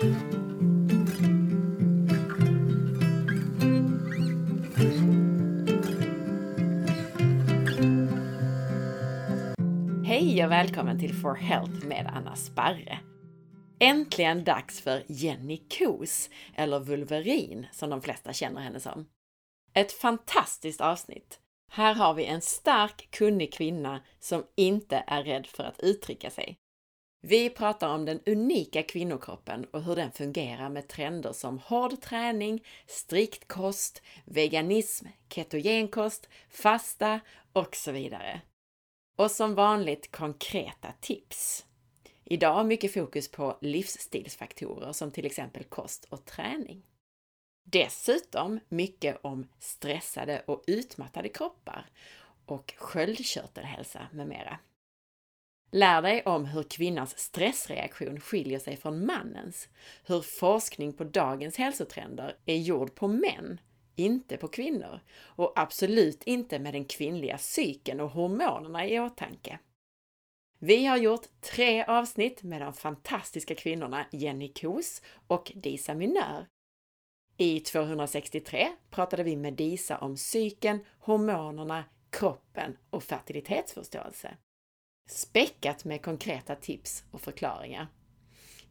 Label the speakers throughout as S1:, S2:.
S1: Hej och välkommen till For Health med Anna Sparre. Äntligen dags för Jenny Kos, eller Vulverin som de flesta känner henne som. Ett fantastiskt avsnitt. Här har vi en stark, kunnig kvinna som inte är rädd för att uttrycka sig. Vi pratar om den unika kvinnokroppen och hur den fungerar med trender som hård träning, strikt kost, veganism, ketogenkost, fasta och så vidare. Och som vanligt konkreta tips. Idag mycket fokus på livsstilsfaktorer som till exempel kost och träning. Dessutom mycket om stressade och utmattade kroppar och sköldkörtelhälsa med mera. Lär dig om hur kvinnans stressreaktion skiljer sig från mannens, hur forskning på dagens hälsotrender är gjord på män, inte på kvinnor, och absolut inte med den kvinnliga psyken och hormonerna i åtanke. Vi har gjort tre avsnitt med de fantastiska kvinnorna Jenny Kos och Disa Minör. I 263 pratade vi med Disa om psyken, hormonerna, kroppen och fertilitetsförståelse. Späckat med konkreta tips och förklaringar.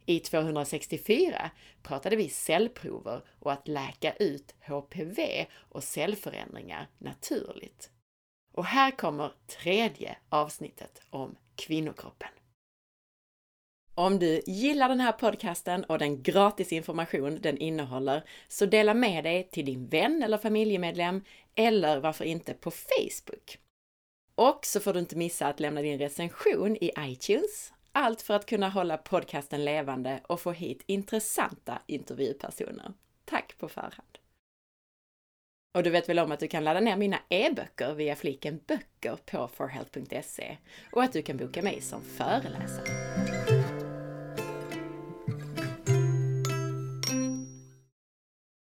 S1: I 264 pratade vi cellprover och att läka ut HPV och cellförändringar naturligt. Och här kommer tredje avsnittet om kvinnokroppen. Om du gillar den här podcasten och den gratis information den innehåller, så dela med dig till din vän eller familjemedlem eller varför inte på Facebook. Och så får du inte missa att lämna din recension i iTunes. Allt för att kunna hålla podcasten levande och få hit intressanta intervjupersoner. Tack på förhand! Och du vet väl om att du kan ladda ner mina e-böcker via fliken böcker på forhealth.se och att du kan boka mig som föreläsare.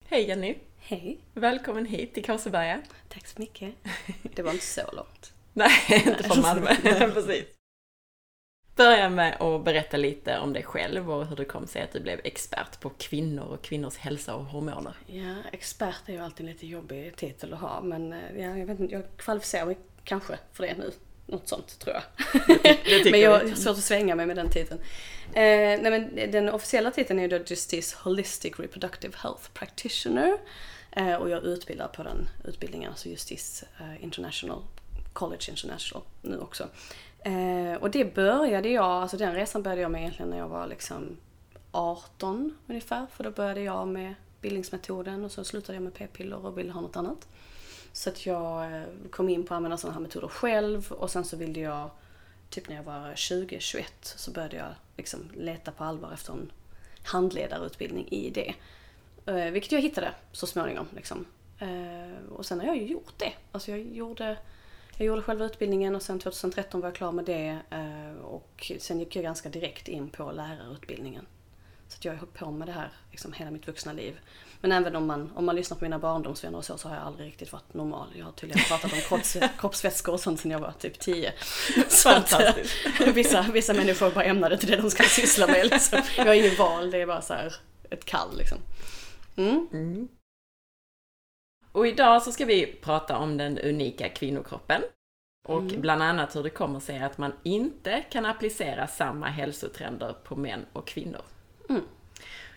S1: Hej Jenny!
S2: Hej!
S1: Välkommen hit till Kåseberga.
S2: Tack så mycket. Det var inte så långt.
S1: Nej, inte från Malmö. Precis. Börja med att berätta lite om dig själv och hur det kom sig att du blev expert på kvinnor och kvinnors hälsa och hormoner.
S2: Ja, expert är ju alltid en lite jobbig titel att ha men eh, ja, jag, vet inte, jag kvalificerar mig kanske för det nu. Något sånt tror jag.
S1: Det, det
S2: men jag har svårt att svänga mig med den titeln. Eh, nej, men den officiella titeln är ju då Justice Holistic Reproductive Health Practitioner. Eh, och jag utbildar på den utbildningen, alltså Justice eh, International College International nu också. Eh, och det började jag, alltså den resan började jag med egentligen när jag var liksom 18 ungefär. För då började jag med bildningsmetoden och så slutade jag med p-piller och ville ha något annat. Så att jag eh, kom in på att använda sådana här metoder själv och sen så ville jag, typ när jag var 20-21 så började jag liksom leta på allvar efter en handledarutbildning i det. Eh, vilket jag hittade så småningom. Liksom. Eh, och sen har jag ju gjort det. Alltså jag gjorde jag gjorde själva utbildningen och sen 2013 var jag klar med det eh, och sen gick jag ganska direkt in på lärarutbildningen. Så att jag har hållit på med det här liksom hela mitt vuxna liv. Men även om man, om man lyssnar på mina barndomsvänner och så, så har jag aldrig riktigt varit normal. Jag har tydligen pratat om kropps, kroppsvätskor och sånt sedan jag var typ 10. Så att, eh, vissa, vissa människor bara ämnade till det de ska syssla med. Liksom. Jag har ingen val, det är bara så här ett kall liksom. Mm.
S1: Mm. Och idag så ska vi prata om den unika kvinnokroppen. Och
S2: Mm.
S1: bland annat hur det kommer sig att man inte kan applicera samma hälsotrender på män och kvinnor.
S2: Mm.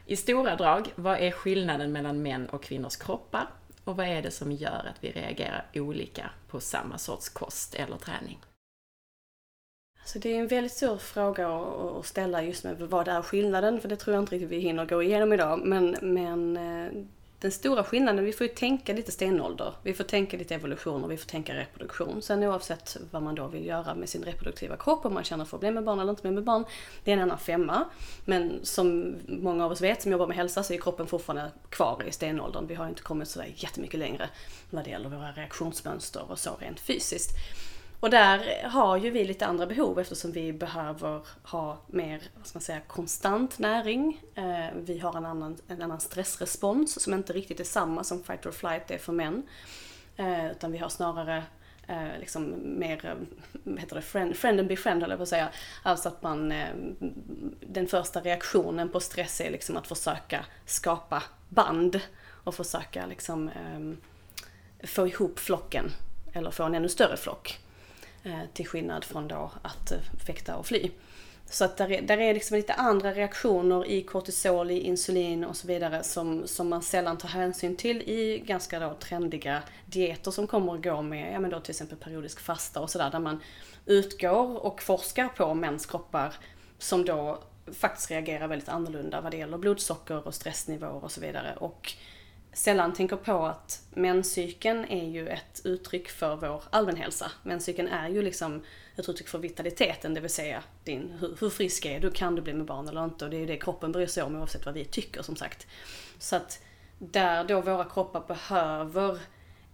S1: I stora drag, vad är skillnaden mellan män och kvinnors kroppar? Och vad är det som gör att vi reagerar olika på samma sorts kost eller träning?
S2: Så det är en väldigt stor fråga att att ställa just med vad är skillnaden? För det tror jag inte riktigt vi hinner gå igenom idag. Men, men eh, den stora skillnaden, vi får ju tänka lite stenålder. Vi får tänka lite evolution och vi får tänka reproduktion. Sen oavsett vad man då vill göra med sin reproduktiva kropp, om man känner för att bli med barn eller inte med barn, det är en annan femma. Men som många av oss vet som jobbar med hälsa så är kroppen fortfarande kvar i stenåldern. Vi har inte kommit så jättemycket längre vad det gäller våra reaktionsmönster och så rent fysiskt. Och där har ju vi lite andra behov eftersom vi behöver ha mer, vad ska man säga, konstant näring. Eh, vi har en annan, en annan stressrespons som inte riktigt är samma som fight or flight är för män. Eh, utan vi har snarare eh, liksom mer, heter det, friend, friend and befriend höll jag på att säga. Alltså att man, den första reaktionen på stress är liksom att försöka skapa band och försöka liksom ehm, få ihop flocken eller få en ännu större flock. Eh, till skillnad från då att eh, fäkta och fly. Så att där är, där är liksom lite andra reaktioner i kortisol, i insulin och så vidare som, som man sällan tar hänsyn till i ganska då trendiga dieter som kommer att gå med, ja men då till exempel periodisk fasta och sådär där man utgår och forskar på mäns kroppar som då faktiskt reagerar väldigt annorlunda vad det gäller blodsocker och stressnivåer och så vidare. Och sällan tänker på att menscykeln är ju ett uttryck för vår allmänhälsa. Menscykeln är ju liksom ett uttryck för vitaliteten, det vill säga din, hur, hur frisk är du, kan du bli med barn eller inte? Och det är ju det kroppen bryr sig om oavsett vad vi tycker som sagt. Så att där då våra kroppar behöver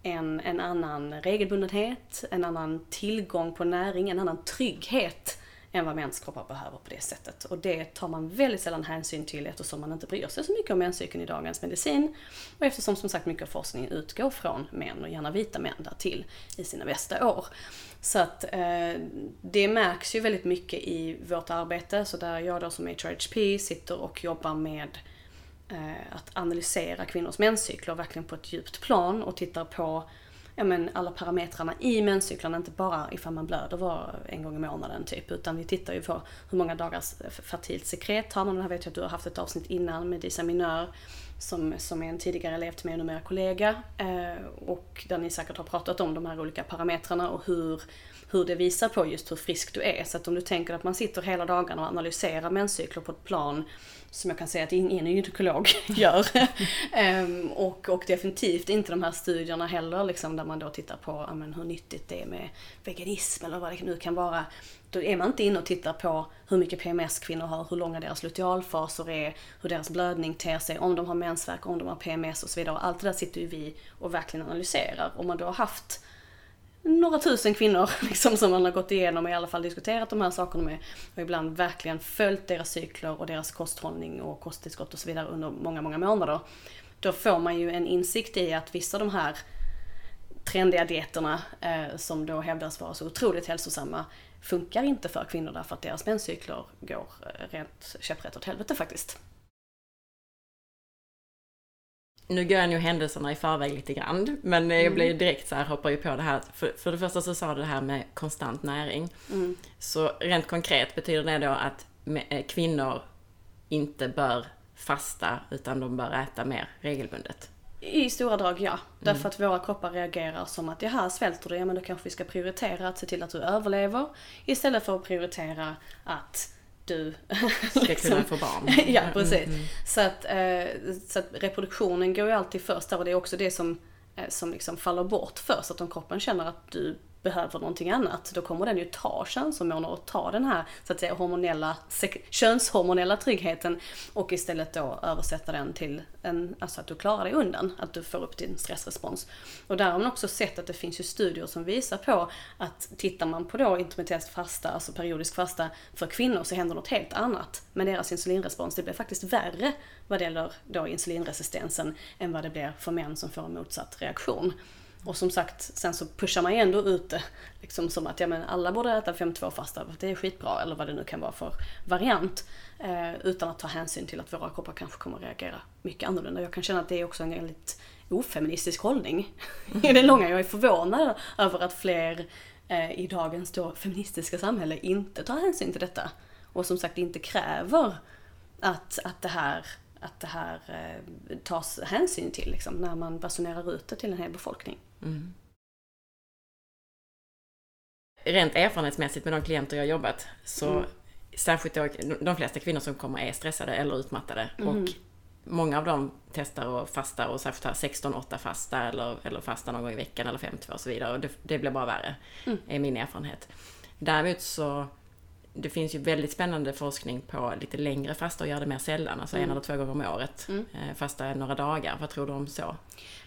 S2: en, en annan regelbundenhet, en annan tillgång på näring, en annan trygghet än vad mäns kroppar behöver på det sättet. Och det tar man väldigt sällan hänsyn till eftersom man inte bryr sig så mycket om menscykeln i dagens medicin. Och eftersom som sagt mycket av forskningen utgår från män och gärna vita män därtill, i sina bästa år. Så att eh, det märks ju väldigt mycket i vårt arbete, så där jag då som HRHP sitter och jobbar med eh, att analysera kvinnors menscykler verkligen på ett djupt plan och tittar på ja, men alla parametrarna i menscyklarna, inte bara ifall man blöder var en gång i månaden typ, utan vi tittar ju på hur många dagars fertilt sekret har man. Det här vet jag att du har haft ett avsnitt innan med Disa Minör som, som är en tidigare elev till mig och numera kollega. Eh, och där ni säkert har pratat om de här olika parametrarna och hur, hur det visar på just hur frisk du är. Så att om du tänker att man sitter hela dagarna och analyserar menscykler på ett plan som jag kan säga att ingen gynekolog gör. um, och, och definitivt inte de här studierna heller liksom, där man då tittar på amen, hur nyttigt det är med veganism eller vad det nu kan vara. Då är man inte inne och tittar på hur mycket PMS kvinnor har, hur långa deras lutealfaser är, hur deras blödning ter sig, om de har mensvärk, om de har PMS och så vidare. Allt det där sitter ju vi och verkligen analyserar. Om man då har haft några tusen kvinnor liksom, som man har gått igenom och i alla fall diskuterat de här sakerna med. Och ibland verkligen följt deras cykler och deras kosthållning och kosttillskott och så vidare under många, många månader. Då får man ju en insikt i att vissa av de här trendiga dieterna eh, som då hävdas vara så otroligt hälsosamma funkar inte för kvinnor därför att deras menscykler går eh, rent käpprätt åt helvete faktiskt
S1: nu går jag nog händelserna i förväg lite grann, men jag mm. direkt så här, hoppar ju på det här. För, för det första så sa du det här med konstant näring. Mm. Så rent konkret betyder det då att eh, kvinnor inte bör fasta, utan de bör äta mer regelbundet?
S2: I stora drag ja. Därför mm. att våra kroppar reagerar som att, jaha, svälter du? Ja men då kanske vi ska prioritera att se till att du överlever. Istället för att prioritera att du
S1: ska liksom, kunna få barn.
S2: ja, precis. Mm, mm. Så, att, eh, så att reproduktionen går ju alltid först där och det är också det som, eh, som liksom faller bort först. Att om kroppen känner att du behöver någonting annat, då kommer den ju ta könshormoner och ta den här så att säga hormonella, könshormonella tryggheten och istället då översätta den till en, alltså att du klarar dig undan, att du får upp din stressrespons. Och där har man också sett att det finns ju studier som visar på att tittar man på då intermittent fasta, alltså periodisk fasta för kvinnor så händer något helt annat med deras insulinrespons. Det blir faktiskt värre vad det gäller då insulinresistensen än vad det blir för män som får en motsatt reaktion. Och som sagt, sen så pushar man ju ändå ut det liksom som att ja, men alla borde äta 5-2 fasta, det är skitbra, eller vad det nu kan vara för variant. Eh, utan att ta hänsyn till att våra kroppar kanske kommer att reagera mycket annorlunda. Jag kan känna att det är också en väldigt ofeministisk hållning i det långa. Jag är förvånad över att fler eh, i dagens då feministiska samhälle inte tar hänsyn till detta. Och som sagt inte kräver att, att det här att det här eh, tas hänsyn till liksom, när man basunerar ut det till en hel befolkning. Mm.
S1: Rent erfarenhetsmässigt med de klienter jag jobbat så mm. särskilt då, de flesta kvinnor som kommer är stressade eller utmattade mm. och många av dem testar att fasta och särskilt här 16-8 fasta eller, eller fasta någon gång i veckan eller 5-2 och så vidare och det, det blir bara värre, mm. är min erfarenhet. Däremot så det finns ju väldigt spännande forskning på lite längre fasta och göra det mer sällan, alltså mm. en eller två gånger om året. Mm. Eh, fasta några dagar. Vad tror du om så?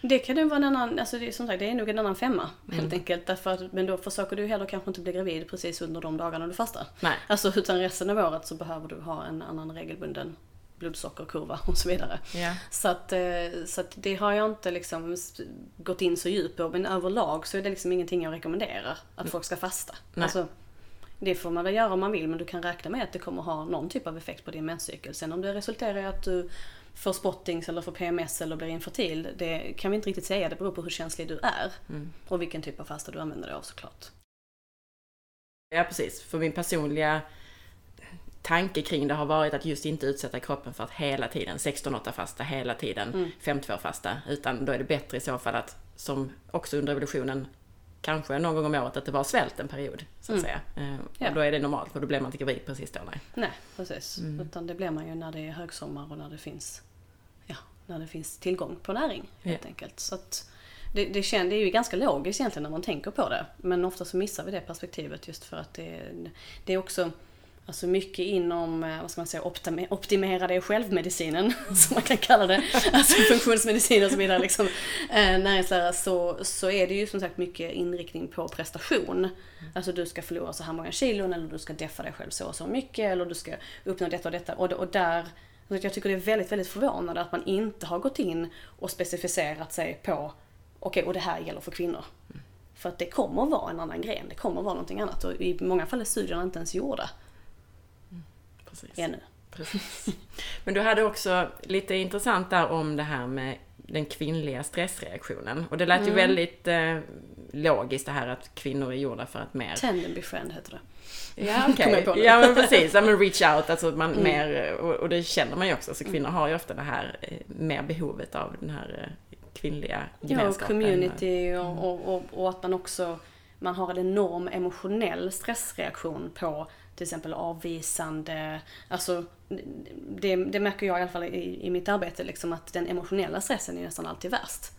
S2: Det kan ju vara en annan, alltså det, som sagt det är nog en annan femma mm. helt enkelt. Därför men då försöker du heller kanske inte bli gravid precis under de dagarna du fastar.
S1: Nej.
S2: Alltså utan resten av året så behöver du ha en annan regelbunden blodsockerkurva och så vidare.
S1: Ja.
S2: Så, att, eh, så att det har jag inte liksom gått in så djupt på. Men överlag så är det liksom ingenting jag rekommenderar att folk ska fasta.
S1: Nej.
S2: Alltså, det får man väl göra om man vill men du kan räkna med att det kommer ha någon typ av effekt på din menscykel. Sen om det resulterar i att du får spottings eller får PMS eller blir infertil, det kan vi inte riktigt säga. Det beror på hur känslig du är.
S1: Mm.
S2: Och vilken typ av fasta du använder dig av såklart.
S1: Ja, precis. För min personliga tanke kring det har varit att just inte utsätta kroppen för att hela tiden 16-8 fasta, hela tiden 5-2 fasta. Utan då är det bättre i så fall att, som också under evolutionen, kanske någon gång om året, att det var svält en period. Så att säga. Eh,
S2: Ja.
S1: Och då är det normalt, för då blir man inte gravid precis då. Nej.
S2: Nej, precis. Utan det blir man ju när det är högsommar och när det finns, ja, när det finns tillgång på näring helt enkelt. Så att det, det, det är ju ganska logiskt egentligen när man tänker på det. Men ofta så missar vi det perspektivet just för att det, det är också Alltså mycket inom, eh, vad ska man säga, optimera dig själv-medicinen, som man kan kalla det. Alltså funktionsmedicin och så vidare, liksom, eh, näringslära, så, så är det ju som sagt mycket inriktning på prestation. Alltså du ska förlora så här många kilon, eller du ska deffa dig själv så och så mycket, eller du ska uppnå detta och detta. Och, och där, så att jag tycker det är väldigt, väldigt förvånande att man inte har gått in och specificerat sig på, okej, och det här gäller för kvinnor. För att det kommer vara en annan gren, det kommer vara någonting annat. Och i många fall är studierna inte ens gjorda
S1: Precis.
S2: ännu.
S1: Precis. Men du hade också lite intressant där om det här med den kvinnliga stressreaktionen. Och det lät
S2: Mm.
S1: ju väldigt eh, logiskt det här att kvinnor är gjorda för att mer...
S2: Tend and befriend heter det.
S1: Ja okej.
S2: nu.
S1: Ja men precis, ja, men reach out, alltså man
S2: Mm.
S1: mer, och, och det känner man ju också, så kvinnor har ju ofta det här eh, mer behovet av den här eh, kvinnliga
S2: Ja, och
S1: gemenskapen.
S2: community och, och, och, och att man också man har en enorm emotionell stressreaktion på till exempel avvisande, alltså det, det märker jag i alla fall i, i mitt arbete liksom att den emotionella stressen är nästan alltid värst.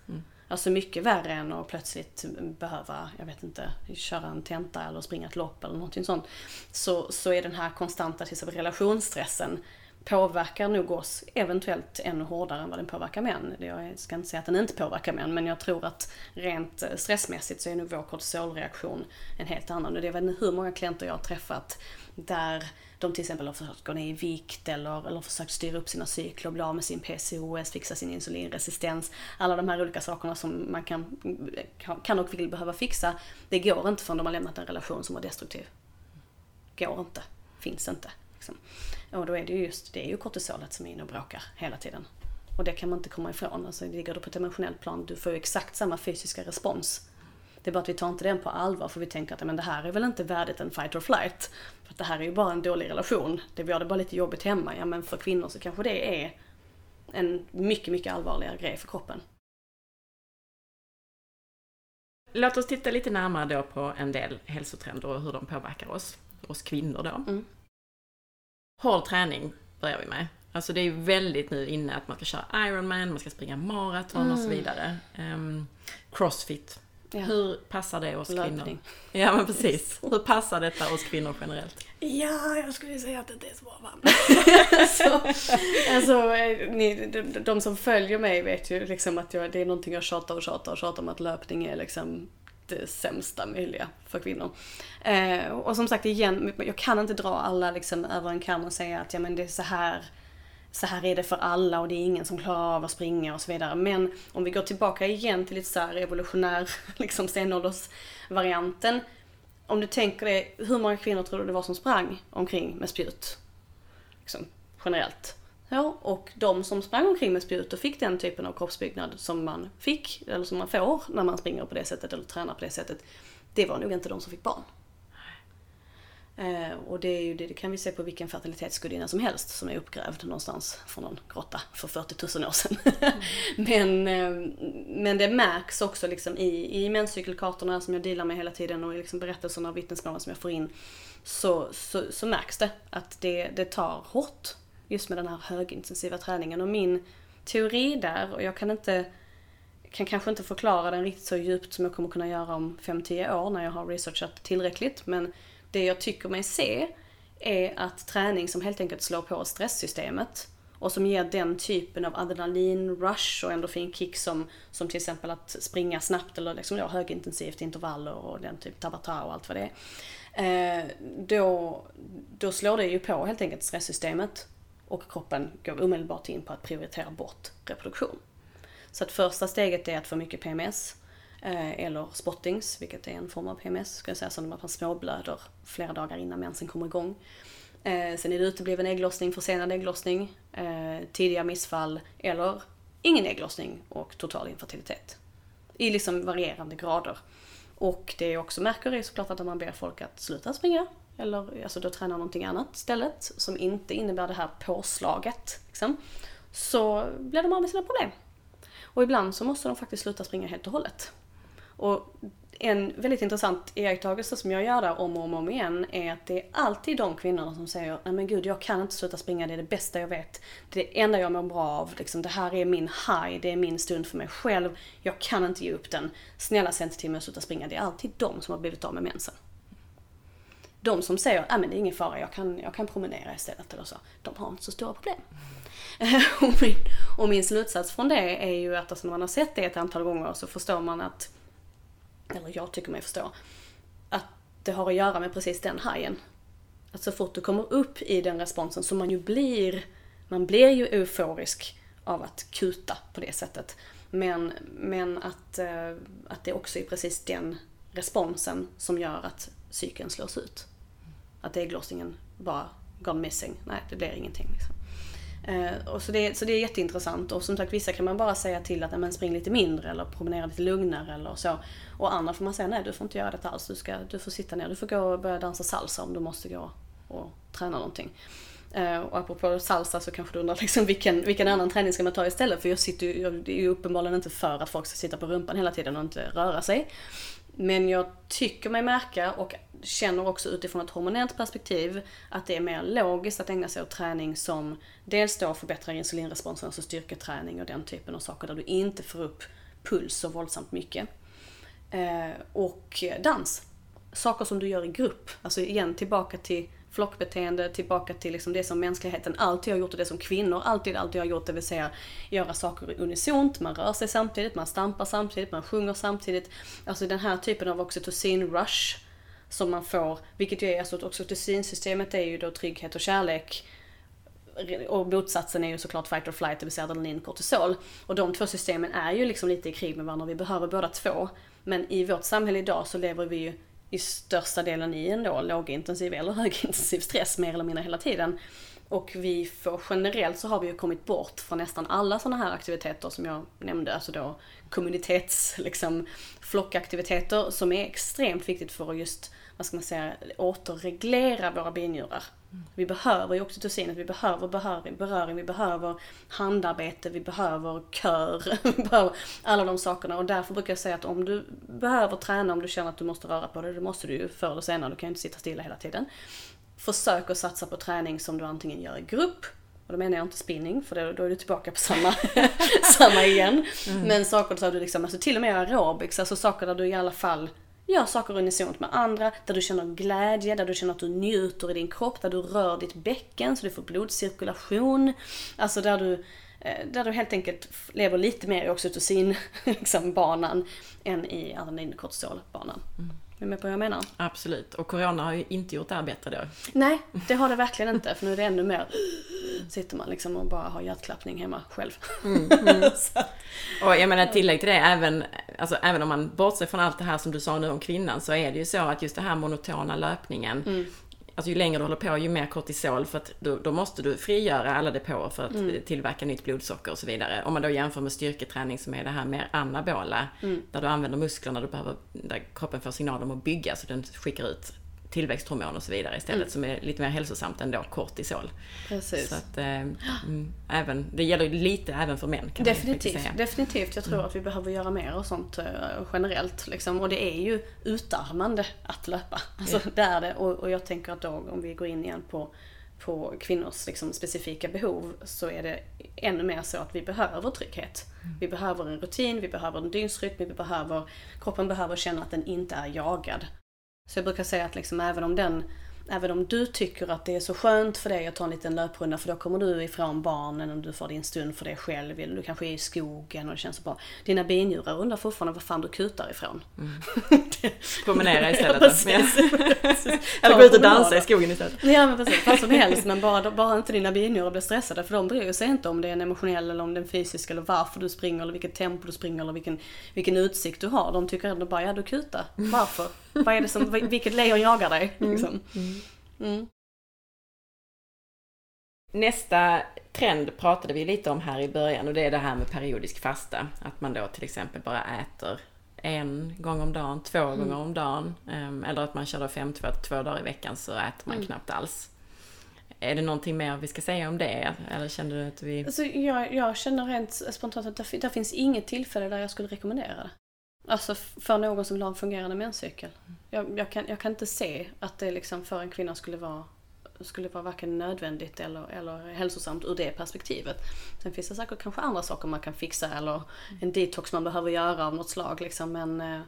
S2: Alltså mycket värre än att plötsligt behöva, jag vet inte, köra en tenta eller springa ett lopp eller någonting sånt. Så, så är den här konstanta till exempel relationsstressen påverkar nog oss eventuellt ännu hårdare än vad den påverkar män. Jag ska inte säga att den inte påverkar män, men jag tror att rent eh, stressmässigt så är nog vår kortisolreaktion en helt annan. Och det är väl hur många klienter jag har träffat där de till exempel har försökt gå ner i vikt eller, eller försökt styra upp sina cykler, bli av med sin PCOS, fixa sin insulinresistens. Alla de här olika sakerna som man kan, kan och vill behöva fixa. Det går inte förrän de har lämnat en relation som var destruktiv. Går inte. Finns inte. Liksom. Och då är det ju just, det är ju kortisolet som är inne och bråkar hela tiden. Och det kan man inte komma ifrån. Alltså, ligger du på ett emotionellt plan, du får ju exakt samma fysiska respons. Det är bara att vi tar inte den på allvar för vi tänker att men det här är väl inte värdigt en fight or flight. Att det här är ju bara en dålig relation. Det har det bara lite jobbigt hemma. Ja men för kvinnor så kanske det är en mycket, mycket allvarligare grej för kroppen.
S1: Låt oss titta lite närmare då på en del hälsotrender och hur de påverkar oss, oss kvinnor då.
S2: Mm.
S1: Hård träning börjar vi med. Alltså det är väldigt nu inne att man ska köra Ironman, man ska springa maraton och så vidare. Ehm, crossfit.
S2: Ja.
S1: Hur passar det oss kvinnor?
S2: Löpning.
S1: Ja men precis. Hur passar detta oss kvinnor generellt?
S2: Ja, jag skulle säga att det inte är så bra så, alltså, eh, ni, de, de som följer mig vet ju liksom att jag, det är någonting jag tjatar och tjatar och tjatar om att löpning är liksom det sämsta möjliga för kvinnor. Eh, och som sagt igen, jag kan inte dra alla liksom över en kam och säga att ja men det är så här så här är det för alla och det är ingen som klarar av att springa och så vidare. Men om vi går tillbaka igen till lite så här evolutionär, liksom stenåldersvarianten. Om du tänker dig, hur många kvinnor tror du det var som sprang omkring med spjut? Liksom, generellt. Ja, och de som sprang omkring med spjut och fick den typen av kroppsbyggnad som man fick, eller som man får när man springer på det sättet eller tränar på det sättet. Det var nog inte de som fick barn. Eh, och det, ju, det, kan vi se på vilken fertilitetsgudinna som helst som är uppgrävd någonstans från någon grotta för 40 000 år sedan. men, eh, men det märks också liksom i, i menscykelkartorna som jag dealar med hela tiden och i liksom berättelserna och vittnesmålen som jag får in. Så, så, så märks det att det, det tar hårt just med den här högintensiva träningen. Och min teori där, och jag kan inte kan kanske inte förklara den riktigt så djupt som jag kommer kunna göra om 5-10 år när jag har researchat tillräckligt. Men det jag tycker mig se är att träning som helt enkelt slår på stresssystemet och som ger den typen av adrenalin-rush och endorfinkick som, som till exempel att springa snabbt eller liksom då högintensivt intervaller och den typ tabata och allt vad det är. Eh, då, då slår det ju på helt enkelt stresssystemet. och kroppen går omedelbart in på att prioritera bort reproduktion. Så att första steget är att få mycket PMS Eh, eller spottings, vilket är en form av PMS, ska jag säga, som att man småblöder flera dagar innan mensen kommer igång. Eh, sen är det utebliven ägglossning, försenad ägglossning, eh, tidiga missfall eller ingen ägglossning och total infertilitet. I liksom varierande grader. Och det jag också märker är såklart att om man ber folk att sluta springa, eller alltså då träna någonting annat istället, som inte innebär det här påslaget, liksom, så blir de av med sina problem. Och ibland så måste de faktiskt sluta springa helt och hållet. Och en väldigt intressant iakttagelse som jag gör där om och om, igen är att det är alltid de kvinnorna som säger nej men gud jag kan inte sluta springa, det är det bästa jag vet. Det är det enda jag mår bra av, liksom, det här är min high, det är min stund för mig själv. Jag kan inte ge upp den. Snälla säg inte till mig att sluta springa. Det är alltid de som har blivit av med mensen. De som säger nej men det är ingen fara, jag kan, jag kan promenera istället eller så. De har inte så stora problem. och, min, och min slutsats från det är ju att alltså, när man har sett det ett antal gånger så förstår man att eller jag tycker mig förstå, att det har att göra med precis den hajen. Att så fort du kommer upp i den responsen som man ju blir, man blir ju euforisk av att kuta på det sättet. Men, men att, eh, att det också är precis den responsen som gör att cykeln slås ut. Att ägglossningen bara gone missing. Nej, det blir ingenting. Liksom. Eh, och så, det, så det är jätteintressant och som sagt vissa kan man bara säga till att men spring lite mindre eller promenera lite lugnare eller så. Och andra får man säga nej du får inte göra detta alls, du, ska, du får sitta ner, du får gå och börja dansa salsa om du måste gå och träna någonting. Eh, och apropå salsa så kanske du undrar liksom vilken, vilken annan träning ska man ta istället? För jag sitter ju, jag är ju uppenbarligen inte för att folk ska sitta på rumpan hela tiden och inte röra sig. Men jag tycker mig märka och känner också utifrån ett hormonellt perspektiv att det är mer logiskt att ägna sig åt träning som dels då förbättrar insulinresponsen, alltså styrketräning och den typen av saker där du inte får upp puls så våldsamt mycket. Eh, och dans. Saker som du gör i grupp. Alltså igen tillbaka till flockbeteende, tillbaka till liksom det som mänskligheten alltid har gjort och det som kvinnor alltid, alltid har gjort. Det vill säga göra saker unisont, man rör sig samtidigt, man stampar samtidigt, man sjunger samtidigt. Alltså den här typen av oxytocin-rush som man får, vilket ju är alltså oxytocinsystemet är ju då trygghet och kärlek och motsatsen är ju såklart fight or flight, det vill säga adrenalin och kortisol. Och de två systemen är ju liksom lite i krig med varandra, vi behöver båda två. Men i vårt samhälle idag så lever vi ju i största delen i en då lågintensiv eller högintensiv stress mer eller mindre hela tiden. Och vi får generellt så har vi ju kommit bort från nästan alla sådana här aktiviteter som jag nämnde, alltså då kommunitets, liksom flockaktiviteter som är extremt viktigt för att just, vad ska man säga, återreglera våra binjurar. Vi behöver ju oxytocinet, vi behöver beröring, beröring, vi behöver handarbete, vi behöver kör, vi behöver alla de sakerna. Och därför brukar jag säga att om du behöver träna, om du känner att du måste röra på dig, det måste du ju förr eller senare, du kan ju inte sitta stilla hela tiden. Försök att satsa på träning som du antingen gör i grupp, och då menar jag inte spinning, för då, då är du tillbaka på samma, samma igen. Mm. Men saker där du liksom, alltså till och med aerobics, alltså saker där du i alla fall Gör saker unisont med andra, där du känner glädje, där du känner att du njuter i din kropp, där du rör ditt bäcken så du får blodcirkulation. Alltså där du, eh, där du helt enkelt lever lite mer i oxytocinbanan liksom, än i adrenalinkortisolbanan. Mm. Är med på vad jag menar?
S1: Absolut. Och Corona har ju inte gjort det här bättre då.
S2: Nej, det har det verkligen inte. För nu är det ännu mer sitter man liksom och bara har hjärtklappning hemma själv. Mm, mm.
S1: och jag menar tillägg till det, även, alltså, även om man bortser från allt det här som du sa nu om kvinnan, så är det ju så att just den här monotona löpningen, mm. Alltså ju längre du håller på, ju mer kortisol, för att då, då måste du frigöra alla depåer för att mm. tillverka nytt blodsocker och så vidare. Om man då jämför med styrketräning som är det här mer anabola, mm. där du använder musklerna, du behöver, där kroppen får signaler om att bygga, så den skickar ut tillväxthormon och så vidare istället mm. som är lite mer hälsosamt än då kortisol.
S2: Precis.
S1: Så att, eh, mm, även, det gäller lite även för män kan
S2: Definitivt,
S1: man säga.
S2: definitivt. Jag tror mm. att vi behöver göra mer och sånt eh, generellt. Liksom. Och det är ju utarmande att löpa. Alltså, ja. det är det. Och, och jag tänker att då om vi går in igen på på kvinnors liksom, specifika behov så är det ännu mer så att vi behöver trygghet. Mm. Vi behöver en rutin, vi behöver en dygnsrytm, vi behöver, kroppen behöver känna att den inte är jagad. Så jag brukar säga att liksom, även om den Även om du tycker att det är så skönt för dig att ta en liten löprunda för då kommer du ifrån barnen och du får din stund för dig själv. Eller du kanske är i skogen och det känns så bra. Dina binjurar undrar fortfarande var fan du kutar ifrån. Mm.
S1: Promenera istället. Ja, Eller gå ut och dansa i skogen istället.
S2: Ja men precis, vad som helst men bara, bara inte dina binjurar blir stressade för de bryr sig inte om det är en emotionell eller om det är en fysisk eller varför du springer eller vilket tempo du springer eller vilken, vilken utsikt du har. De tycker ändå bara, ja du kutar. Varför? Vad är det som, vilket lejon jagar dig? Mm. Liksom. Mm. Mm.
S1: Nästa trend pratade vi lite om här i början och det är det här med periodisk fasta. Att man då till exempel bara äter en gång om dagen, två mm. gånger om dagen. Ehm, eller att man kör då fem, två, två dagar i veckan så äter man mm. knappt alls. Är det någonting mer vi ska säga om det? Eller känner du att vi...
S2: Alltså, jag, jag känner rent spontant att det, det finns inget tillfälle där jag skulle rekommendera det. Alltså för någon som vill ha en fungerande menscykel. Jag, jag, kan, jag kan inte se att det liksom för en kvinna skulle vara skulle vara varken nödvändigt eller, eller hälsosamt ur det perspektivet. Sen finns det säkert kanske andra saker man kan fixa eller en detox man behöver göra av något slag. Liksom. Men eh,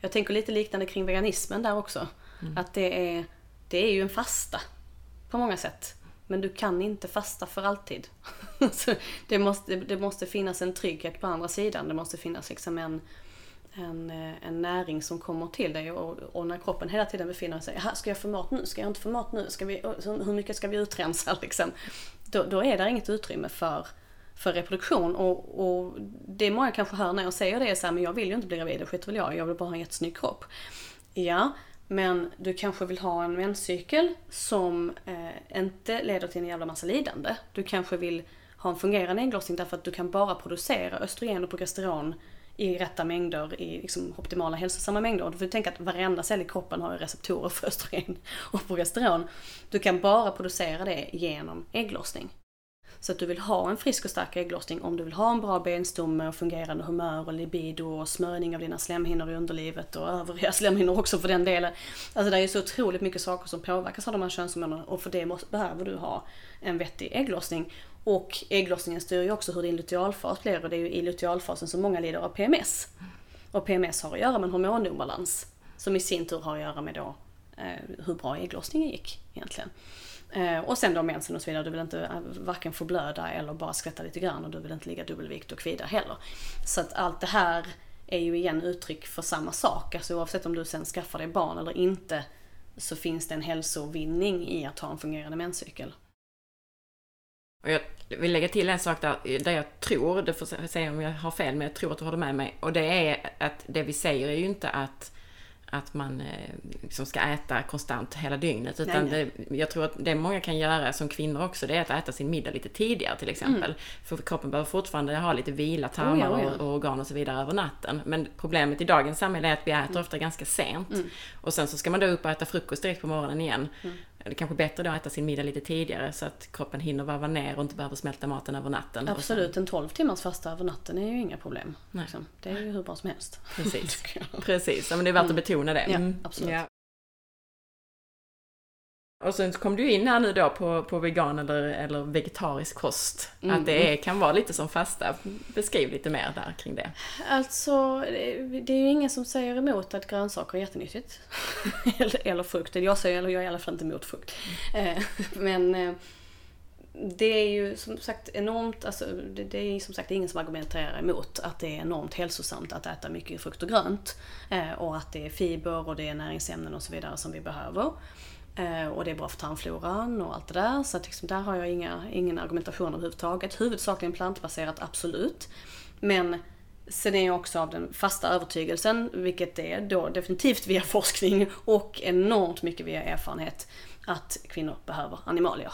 S2: jag tänker lite liknande kring veganismen där också. Mm. Att det är, det är ju en fasta på många sätt. Men du kan inte fasta för alltid. det, måste, det måste finnas en trygghet på andra sidan. Det måste finnas liksom en, en, eh, en näring som kommer till dig och, och, när kroppen hela tiden befinner sig, ska jag få mat nu? Ska jag inte få mat nu? Ska vi, hur mycket ska vi utrensa liksom? Då, då är det inget utrymme för, för reproduktion och, och det många kanske hör när jag säger det är så här, men jag vill ju inte bli gravid, det skiter väl jag jag vill bara ha en jättesnygg kropp. Ja, men du kanske vill ha en menscykel som eh, inte leder till en jävla massa lidande. Du kanske vill ha en fungerande ägglossning därför att du kan bara producera östrogen och progesteron i rätta mängder, i liksom optimala hälsosamma mängder. Och Du får tänka att varenda cell i kroppen har receptorer för östrogen och progesteron. Du kan bara producera det genom ägglossning. Så att du vill ha en frisk och stark ägglossning om du vill ha en bra benstomme och fungerande humör och libido och smörjning av dina slemhinnor i underlivet och övriga slemhinnor också för den delen. Alltså det är så otroligt mycket saker som påverkas av de här könshormonerna och för det måste, behöver du ha en vettig ägglossning. Och ägglossningen styr ju också hur din lutealfas blir och det är ju i lutealfasen som många lider av PMS. Och PMS har att göra med hormonobalans som i sin tur har att göra med då eh, hur bra ägglossningen gick egentligen. Eh, och sen då mensen och så vidare. Du vill inte eh, varken få blöda eller bara skvätta lite grann och du vill inte ligga dubbelvikt och kvida heller. Så att allt det här är ju igen uttryck för samma sak. Alltså oavsett om du sen skaffar dig barn eller inte så finns det en hälsovinning i att ha en fungerande menscykel.
S1: Och jag vill lägga till en sak där, där jag tror, det får säga om jag har fel, men jag tror att du har det med mig. Och det är att det vi säger är ju inte att att man eh, liksom ska äta konstant hela dygnet. Utan nej, nej. Det, jag tror att det många kan göra som kvinnor också, det är att äta sin middag lite tidigare till exempel. Mm. För kroppen behöver fortfarande ha lite vila, tarmar oh ja, oh ja. Och, organ och så vidare över natten. Men problemet i dagens samhälle är att vi äter mm. ofta ganska sent. Mm. Och sen så ska man då upp och äta frukost direkt på morgonen igen. Det är kanske bättre då att äta sin middag lite tidigare så att kroppen hinner varva ner och inte behöver smälta maten över natten.
S2: Absolut, en 12 timmars fasta över natten är ju inga problem. Liksom. Det är ju hur bra som helst.
S1: Precis, Precis. Ja, men det är värt att mm. betona det.
S2: Ja, mm. absolut. Ja.
S1: Och sen kom du in här nu då på, på vegan eller, eller vegetarisk kost. Mm. Att det är, kan vara lite som fasta. Beskriv lite mer där kring det.
S2: Alltså, det är ju ingen som säger emot att grönsaker är jättenyttigt. eller, eller frukt. Jag säger, eller jag är i alla fall inte emot frukt. Mm. Men eh, det är ju som sagt enormt, alltså det, det, är som sagt ingen som argumenterar emot att det är enormt hälsosamt att äta mycket frukt och grönt. Eh, och att det är fiber och det är näringsämnen och så vidare som vi behöver. Eh, och det är bra för tarmfloran och allt det där. Så att liksom, där har jag inga, ingen argumentation överhuvudtaget. Huvudsakligen plantbaserat, absolut. Men sen är jag också av den fasta övertygelsen, vilket är då definitivt via forskning och enormt mycket via erfarenhet, att kvinnor behöver animalier.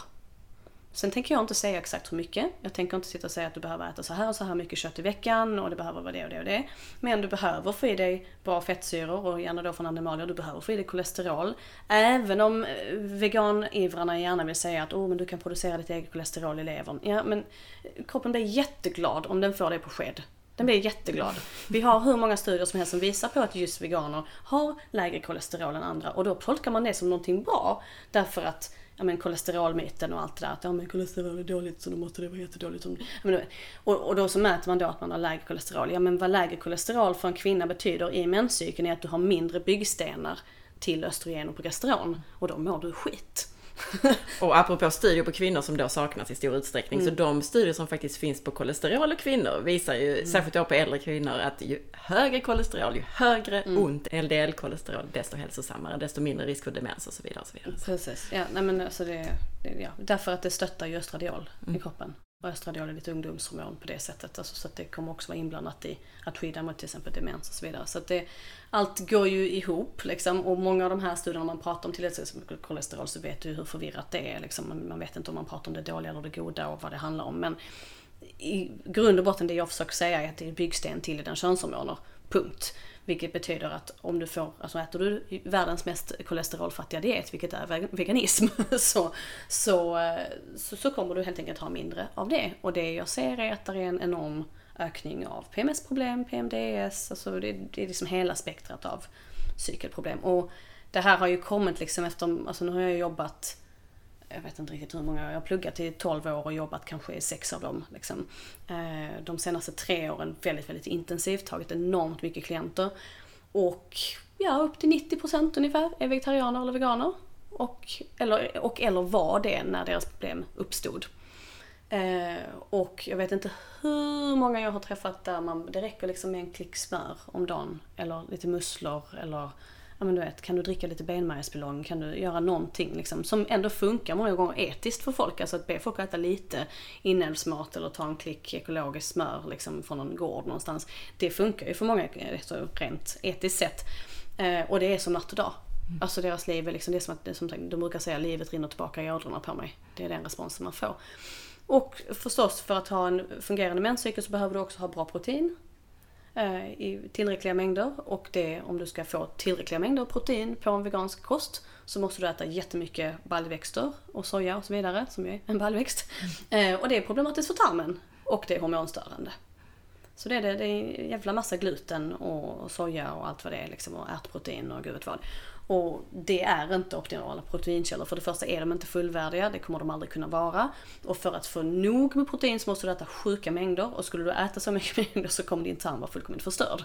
S2: Sen tänker jag inte säga exakt hur mycket. Jag tänker inte sitta och säga att du behöver äta så här och så här mycket kött i veckan och det behöver vara det och det och det. Men du behöver få i dig bra fettsyror och gärna då från animalier. Du behöver få i dig kolesterol. Även om eh, veganivrarna gärna vill säga att oh, men du kan producera ditt eget kolesterol i levern. Ja, men eh, kroppen blir jätteglad om den får det på sked. Den blir jätteglad. Vi har hur många studier som helst som visar på att just veganer har lägre kolesterol än andra och då tolkar man det som någonting bra. Därför att ja, men kolesterolmyten och allt det där. Att ja, men kolesterol är dåligt så då måste det vara jättedåligt. Men, och, och då så mäter man då att man har lägre kolesterol. Ja men vad lägre kolesterol för en kvinna betyder i menscykeln är att du har mindre byggstenar till östrogen och progesteron och då mår du skit.
S1: och apropå studier på kvinnor som då saknas i stor utsträckning, mm. så de studier som faktiskt finns på kolesterol och kvinnor visar ju, mm. särskilt då på äldre kvinnor, att ju högre kolesterol, ju högre mm. ont LDL-kolesterol, desto hälsosammare, desto mindre risk för demens och så vidare. Och så vidare.
S2: Precis, ja, nej men alltså det, det, ja, därför att det stöttar ju östradiol mm. i kroppen. Och östradiol är ditt ungdomshormon på det sättet. Alltså, så att det kommer också vara inblandat i att skydda mot till exempel demens och så vidare. Så att det, allt går ju ihop liksom. Och många av de här studierna man pratar om till exempel kolesterol så vet du hur förvirrat det är. Liksom. Man vet inte om man pratar om det dåliga eller det goda och vad det handlar om. Men i grund och botten det jag försöker säga är att det är byggsten till dina könshormoner. Punkt. Vilket betyder att om du får, alltså äter du världens mest kolesterolfattiga diet, vilket är veganism, så, så, eh, så, så, kommer du helt enkelt ha mindre av det. Och det jag ser är att det är en enorm ökning av PMS-problem, PMDS, alltså det, det är liksom hela spektrat av cykelproblem. Och det här har ju kommit liksom efter, alltså nu har jag jobbat jag vet inte riktigt hur många, år, jag har pluggat i 12 år och jobbat kanske i sex av dem. Liksom. Eh, de senaste tre åren väldigt, väldigt intensivt, tagit enormt mycket klienter. Och ja, upp till 90% ungefär är vegetarianer eller veganer. Och eller, och eller var det när deras problem uppstod. Eh, och jag vet inte hur många jag har träffat där man, det räcker liksom med en klick smör om dagen. Eller lite musslor eller ja men du vet, kan du dricka lite benmärgsbuljong? Kan du göra någonting liksom, som ändå funkar många gånger etiskt för folk? Alltså att be folk äta lite inälvsmat eller ta en klick ekologiskt smör liksom, från någon gård någonstans. Det funkar ju för många så rent etiskt sett. Eh, och det är som natt och dag. Mm. Alltså deras liv är liksom, det är som att, som de brukar säga, livet rinner tillbaka i ådrorna på mig. Det är den responsen man får. Och förstås för att ha en fungerande menscykel så behöver du också ha bra protein. Eh, i tillräckliga mängder och det, om du ska få tillräckliga mängder protein på en vegansk kost så måste du äta jättemycket baljväxter och soja och så vidare som är en baljväxt. Mm. och det är problematiskt för tarmen och det är hormonstörande. Så det är det, det är en jävla massa gluten och soja och allt vad det är liksom och ärtprotein och gud vet vad. Och det är inte optimala proteinkällor. För det första är de inte fullvärdiga, det kommer de aldrig kunna vara. Och för att få nog med protein så måste du äta sjuka mängder. Och skulle du äta så mycket mängder så kommer din tarm vara fullkomligt förstörd.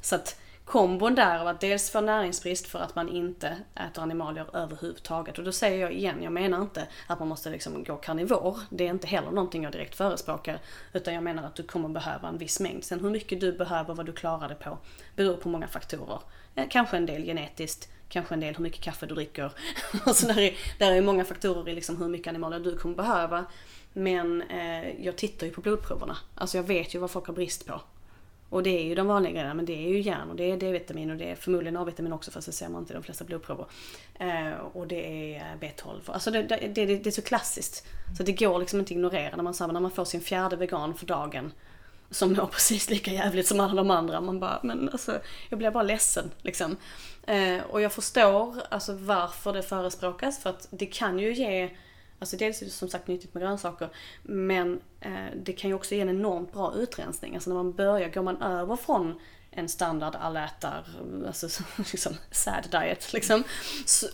S2: Så att kombon där av att dels få näringsbrist för att man inte äter animalier överhuvudtaget. Och då säger jag igen, jag menar inte att man måste liksom gå karnivor. Det är inte heller någonting jag direkt förespråkar. Utan jag menar att du kommer behöva en viss mängd. Sen hur mycket du behöver, vad du klarar det på, beror på många faktorer. Eh, kanske en del genetiskt, kanske en del hur mycket kaffe du dricker. alltså där, är, där är många faktorer i liksom hur mycket animalier du kommer behöva. Men eh, jag tittar ju på blodproverna. Alltså jag vet ju vad folk har brist på. Och det är ju de vanliga grejerna, men det är ju järn och det är D-vitamin och det är förmodligen A-vitamin också fast det ser man inte i de flesta blodprover. Eh, och det är eh, B12. Alltså det, det, det, det, är så klassiskt. Så det går liksom inte att ignorera när man, när man får sin fjärde vegan för dagen som mår precis lika jävligt som alla de andra. Man bara, men alltså, jag blir bara ledsen liksom. Eh, och jag förstår alltså varför det förespråkas, för att det kan ju ge Alltså dels är det som sagt nyttigt med grönsaker, men eh, det kan ju också ge en enormt bra utrensning. Alltså när man börjar, går man över från en standard allätar, alltså liksom sad diet liksom.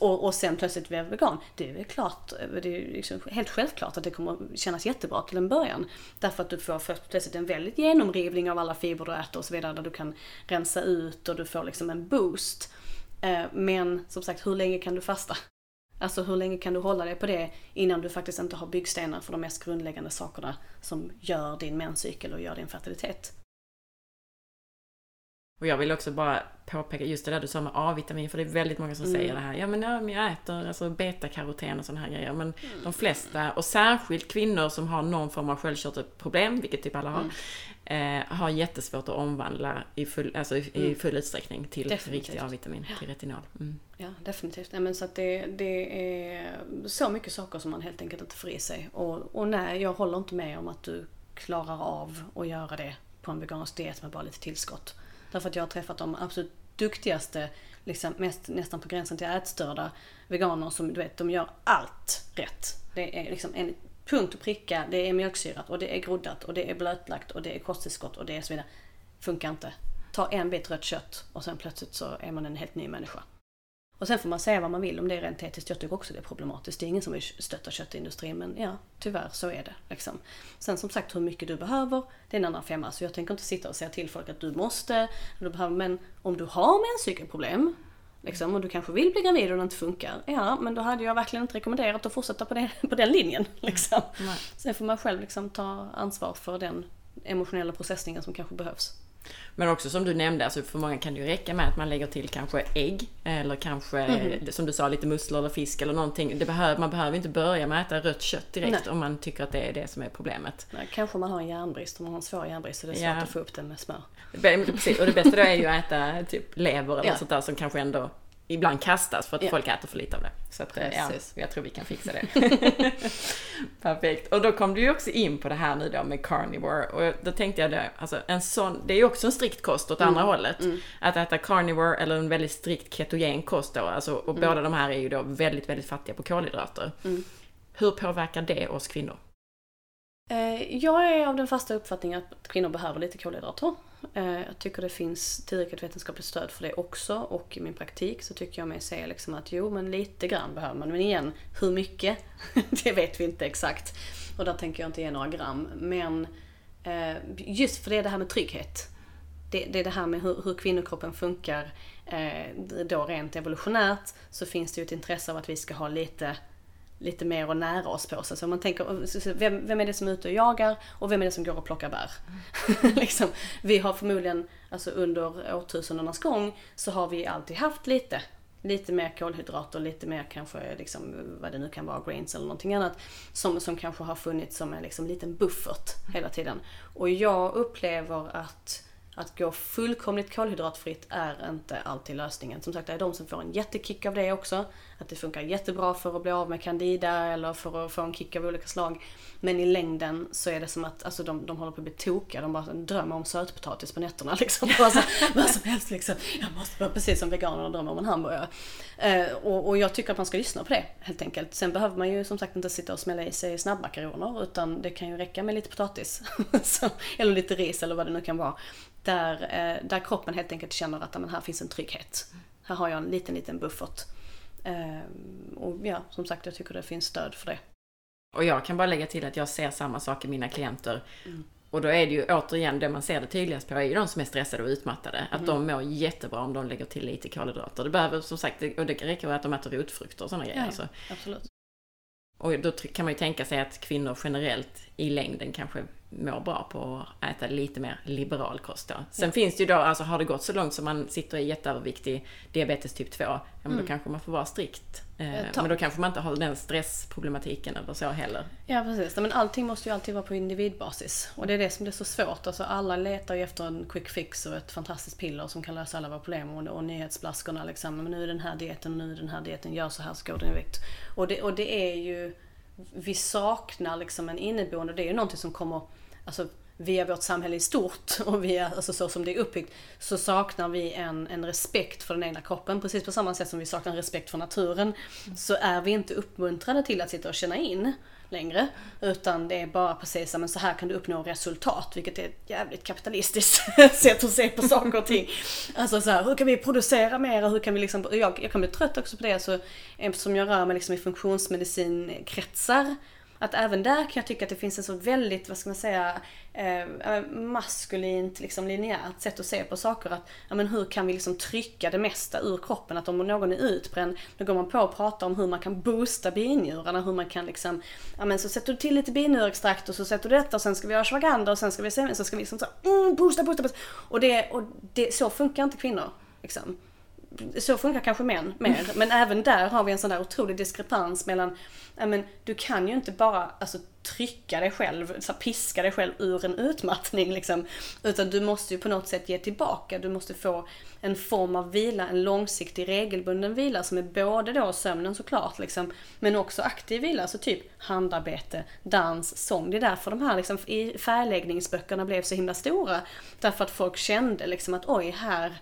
S2: Och, och sen plötsligt blir vegan. Det är väl klart, det är liksom helt självklart att det kommer kännas jättebra till en början. Därför att du får först plötsligt en väldigt genomrivning av alla fibrer du äter och så vidare där du kan rensa ut och du får liksom en boost. Eh, men som sagt, hur länge kan du fasta? Alltså hur länge kan du hålla dig på det innan du faktiskt inte har byggstenar för de mest grundläggande sakerna som gör din menscykel och gör din fertilitet.
S1: Och jag vill också bara påpeka just det där du sa med A-vitamin, för det är väldigt många som mm. säger det här. Ja men, ja, men jag äter alltså betakaroten och sådana här grejer. Men mm. de flesta, och särskilt kvinnor som har någon form av sköldkörtelproblem, vilket typ alla har, mm. eh, har jättesvårt att omvandla i full, alltså i, mm. full utsträckning till definitivt. riktig A-vitamin, till retinol. Mm.
S2: Ja, definitivt. Nej, men så att det, det är så mycket saker som man helt enkelt inte får i sig. Och, och nej, jag håller inte med om att du klarar av att göra det på en vegansk diet med bara lite tillskott. Därför att jag har träffat de absolut duktigaste, liksom mest, nästan på gränsen till ätstörda veganer som du vet, de gör allt rätt. Det är liksom en punkt och pricka, det är mjölksyrat och det är groddat och det är blötlagt och det är kosttillskott och det är så vidare. Funkar inte. Ta en bit rött kött och sen plötsligt så är man en helt ny människa. Och sen får man säga vad man vill om det är rent etiskt. Jag tycker också det är problematiskt. Det är ingen som vill stötta köttindustrin men ja, tyvärr så är det. Liksom. Sen som sagt hur mycket du behöver, det är en annan femma. Så jag tänker inte sitta och säga till folk att du måste, du behöver, men om du har menscykelproblem Liksom, och du kanske vill bli gravid och det inte funkar. Ja, men då hade jag verkligen inte rekommenderat att fortsätta på, det, på den linjen. Liksom.
S1: Nej.
S2: Sen får man själv liksom ta ansvar för den emotionella processningen som kanske behövs.
S1: Men också som du nämnde, alltså för många kan det ju räcka med att man lägger till kanske ägg eller kanske
S2: Mhm.
S1: som du sa lite musslor eller fisk eller någonting. Det behöver, man behöver inte börja med att äta rött kött direkt
S2: Nej.
S1: om man tycker att det är det som är problemet.
S2: Nej, Kanske man har en järnbrist, om man har en svår järnbrist så det är svårt
S1: Ja.
S2: att få upp den med smör.
S1: Precis, och det bästa då är ju att äta typ lever eller
S2: Ja.
S1: sånt där som kanske ändå ibland kastas för att
S2: Ja.
S1: folk äter för lite av det. Så att, eh, ja, jag tror vi kan fixa det. Perfekt. Och då kom du ju också in på det här nu då med carnivore. Och då tänkte jag det, alltså en sån, det är ju också en strikt kost åt andra hållet. Att äta carnivore eller en väldigt strikt ketogen kost då. Alltså, och båda de här är ju då väldigt, väldigt fattiga på kolhydrater.
S2: Mm.
S1: Hur påverkar det oss kvinnor?
S2: Eh, Jag är av den fasta uppfattningen att kvinnor behöver lite kolhydrater. Eh, jag tycker det finns tillräckligt vetenskapligt stöd för det också och i min praktik så tycker jag mig se liksom att jo men lite grann behöver man. Men igen, hur mycket? det vet vi inte exakt. Och där tänker jag inte ge några gram. Men eh, just för det är det här med trygghet. Det, det är det här med hur, hur kvinnokroppen funkar. Eh, då rent evolutionärt så finns det ju ett intresse av att vi ska ha lite lite mer och nära oss på sig. Så man tänker, vem, vem är det som är ute och jagar och vem är det som går och plockar bär? liksom, vi har förmodligen, alltså under årtusendenas gång, så har vi alltid haft lite. Lite mer kolhydrater, lite mer kanske liksom, vad det nu kan vara, grains eller någonting annat. Som, som kanske har funnits som en liksom, liten buffert hela tiden. Och jag upplever att att gå fullkomligt kolhydratfritt är inte alltid lösningen. Som sagt, det är de som får en jättekick av det också. Att det funkar jättebra för att bli av med candida eller för att få en kick av olika slag. Men i längden så är det som att alltså, de, de håller på att bli tokiga. De bara drömmer om sötpotatis på nätterna. Liksom. Bara så, vad som helst liksom. Jag måste vara precis som veganerna drömmer om en hamburgare. Eh, och, och jag tycker att man ska lyssna på det helt enkelt. Sen behöver man ju som sagt inte sitta och smälla i sig snabbmakaroner. Utan det kan ju räcka med lite potatis. så, eller lite ris eller vad det nu kan vara. Där, eh, där kroppen helt enkelt känner att men här finns en trygghet. Här har jag en liten, liten buffert. Eh, och ja, som sagt, jag tycker det finns stöd för det.
S1: Och jag kan bara lägga till att jag ser samma sak i mina klienter.
S2: Mm.
S1: Och då är det ju återigen det man ser det tydligast på är ju de som är stressade och utmattade. Att
S2: Mm.
S1: de mår jättebra om de lägger till lite kolhydrater. Det behöver som sagt, och det räcker att de äter rotfrukter och sådana grejer.
S2: Ja,
S1: Alltså.
S2: Absolut.
S1: Och då kan man ju tänka sig att kvinnor generellt i längden kanske mår bra på att äta lite mer liberal kost då. Sen finns det ju då, alltså har det gått så långt som man sitter i jätteöverviktig diabetes typ 2, ja men då kanske man får vara strikt. Eh,
S2: tag.
S1: men då kanske man inte har den stressproblematiken eller så heller.
S2: Ja precis, men allting måste ju alltid vara på individbasis. Och det är det som blir så svårt. Alltså alla letar ju efter en quick fix och ett fantastiskt piller som kan lösa alla våra problem. Och, och nyhetsblaskorna liksom. Men nu är den här dieten, nu är den här dieten, gör så här så går den i vikt. Och det, och det är ju, vi saknar liksom en inneboende, det är ju någonting som kommer, alltså via vårt samhälle i stort och via, alltså så som det är uppbyggt, så saknar vi en, en respekt för den egna kroppen. Precis på samma sätt som vi saknar respekt för naturen, så är vi inte uppmuntrade till att sitta och känna in längre. Utan det är bara precis, men så här kan du uppnå resultat, vilket är ett jävligt kapitalistiskt sätt att se på saker och ting. Alltså så här, hur kan vi producera mer och hur kan vi liksom, jag, jag kan bli trött också på det, så eftersom jag rör mig liksom i funktionsmedicinkretsar, att även där kan jag tycka att det finns en så väldigt, vad ska man säga, eh, eh, maskulint liksom linjärt sätt att se på saker. Att, ja, men hur kan vi liksom trycka det mesta ur kroppen? Att om någon är utbränd, då går man på och pratar om hur man kan boosta binjurarna, hur man kan liksom, ja men så sätter du till lite binjurextrakt och så sätter du detta och sen ska vi göra schwaganda och sen ska vi, se- så ska vi liksom så, mm, boosta, boosta, boosta. Och, det, och det, så funkar inte kvinnor. Liksom så funkar kanske män mer, men även där har vi en sån där otrolig diskrepans mellan, ja men du kan ju inte bara alltså, trycka dig själv, så här, piska dig själv ur en utmattning liksom. Utan du måste ju på något sätt ge tillbaka, du måste få en form av vila, en långsiktig regelbunden vila som är både då sömnen såklart liksom, men också aktiv vila, så typ handarbete, dans, sång. Det är därför de här liksom, färgläggningsböckerna blev så himla stora. Därför att folk kände liksom att oj, här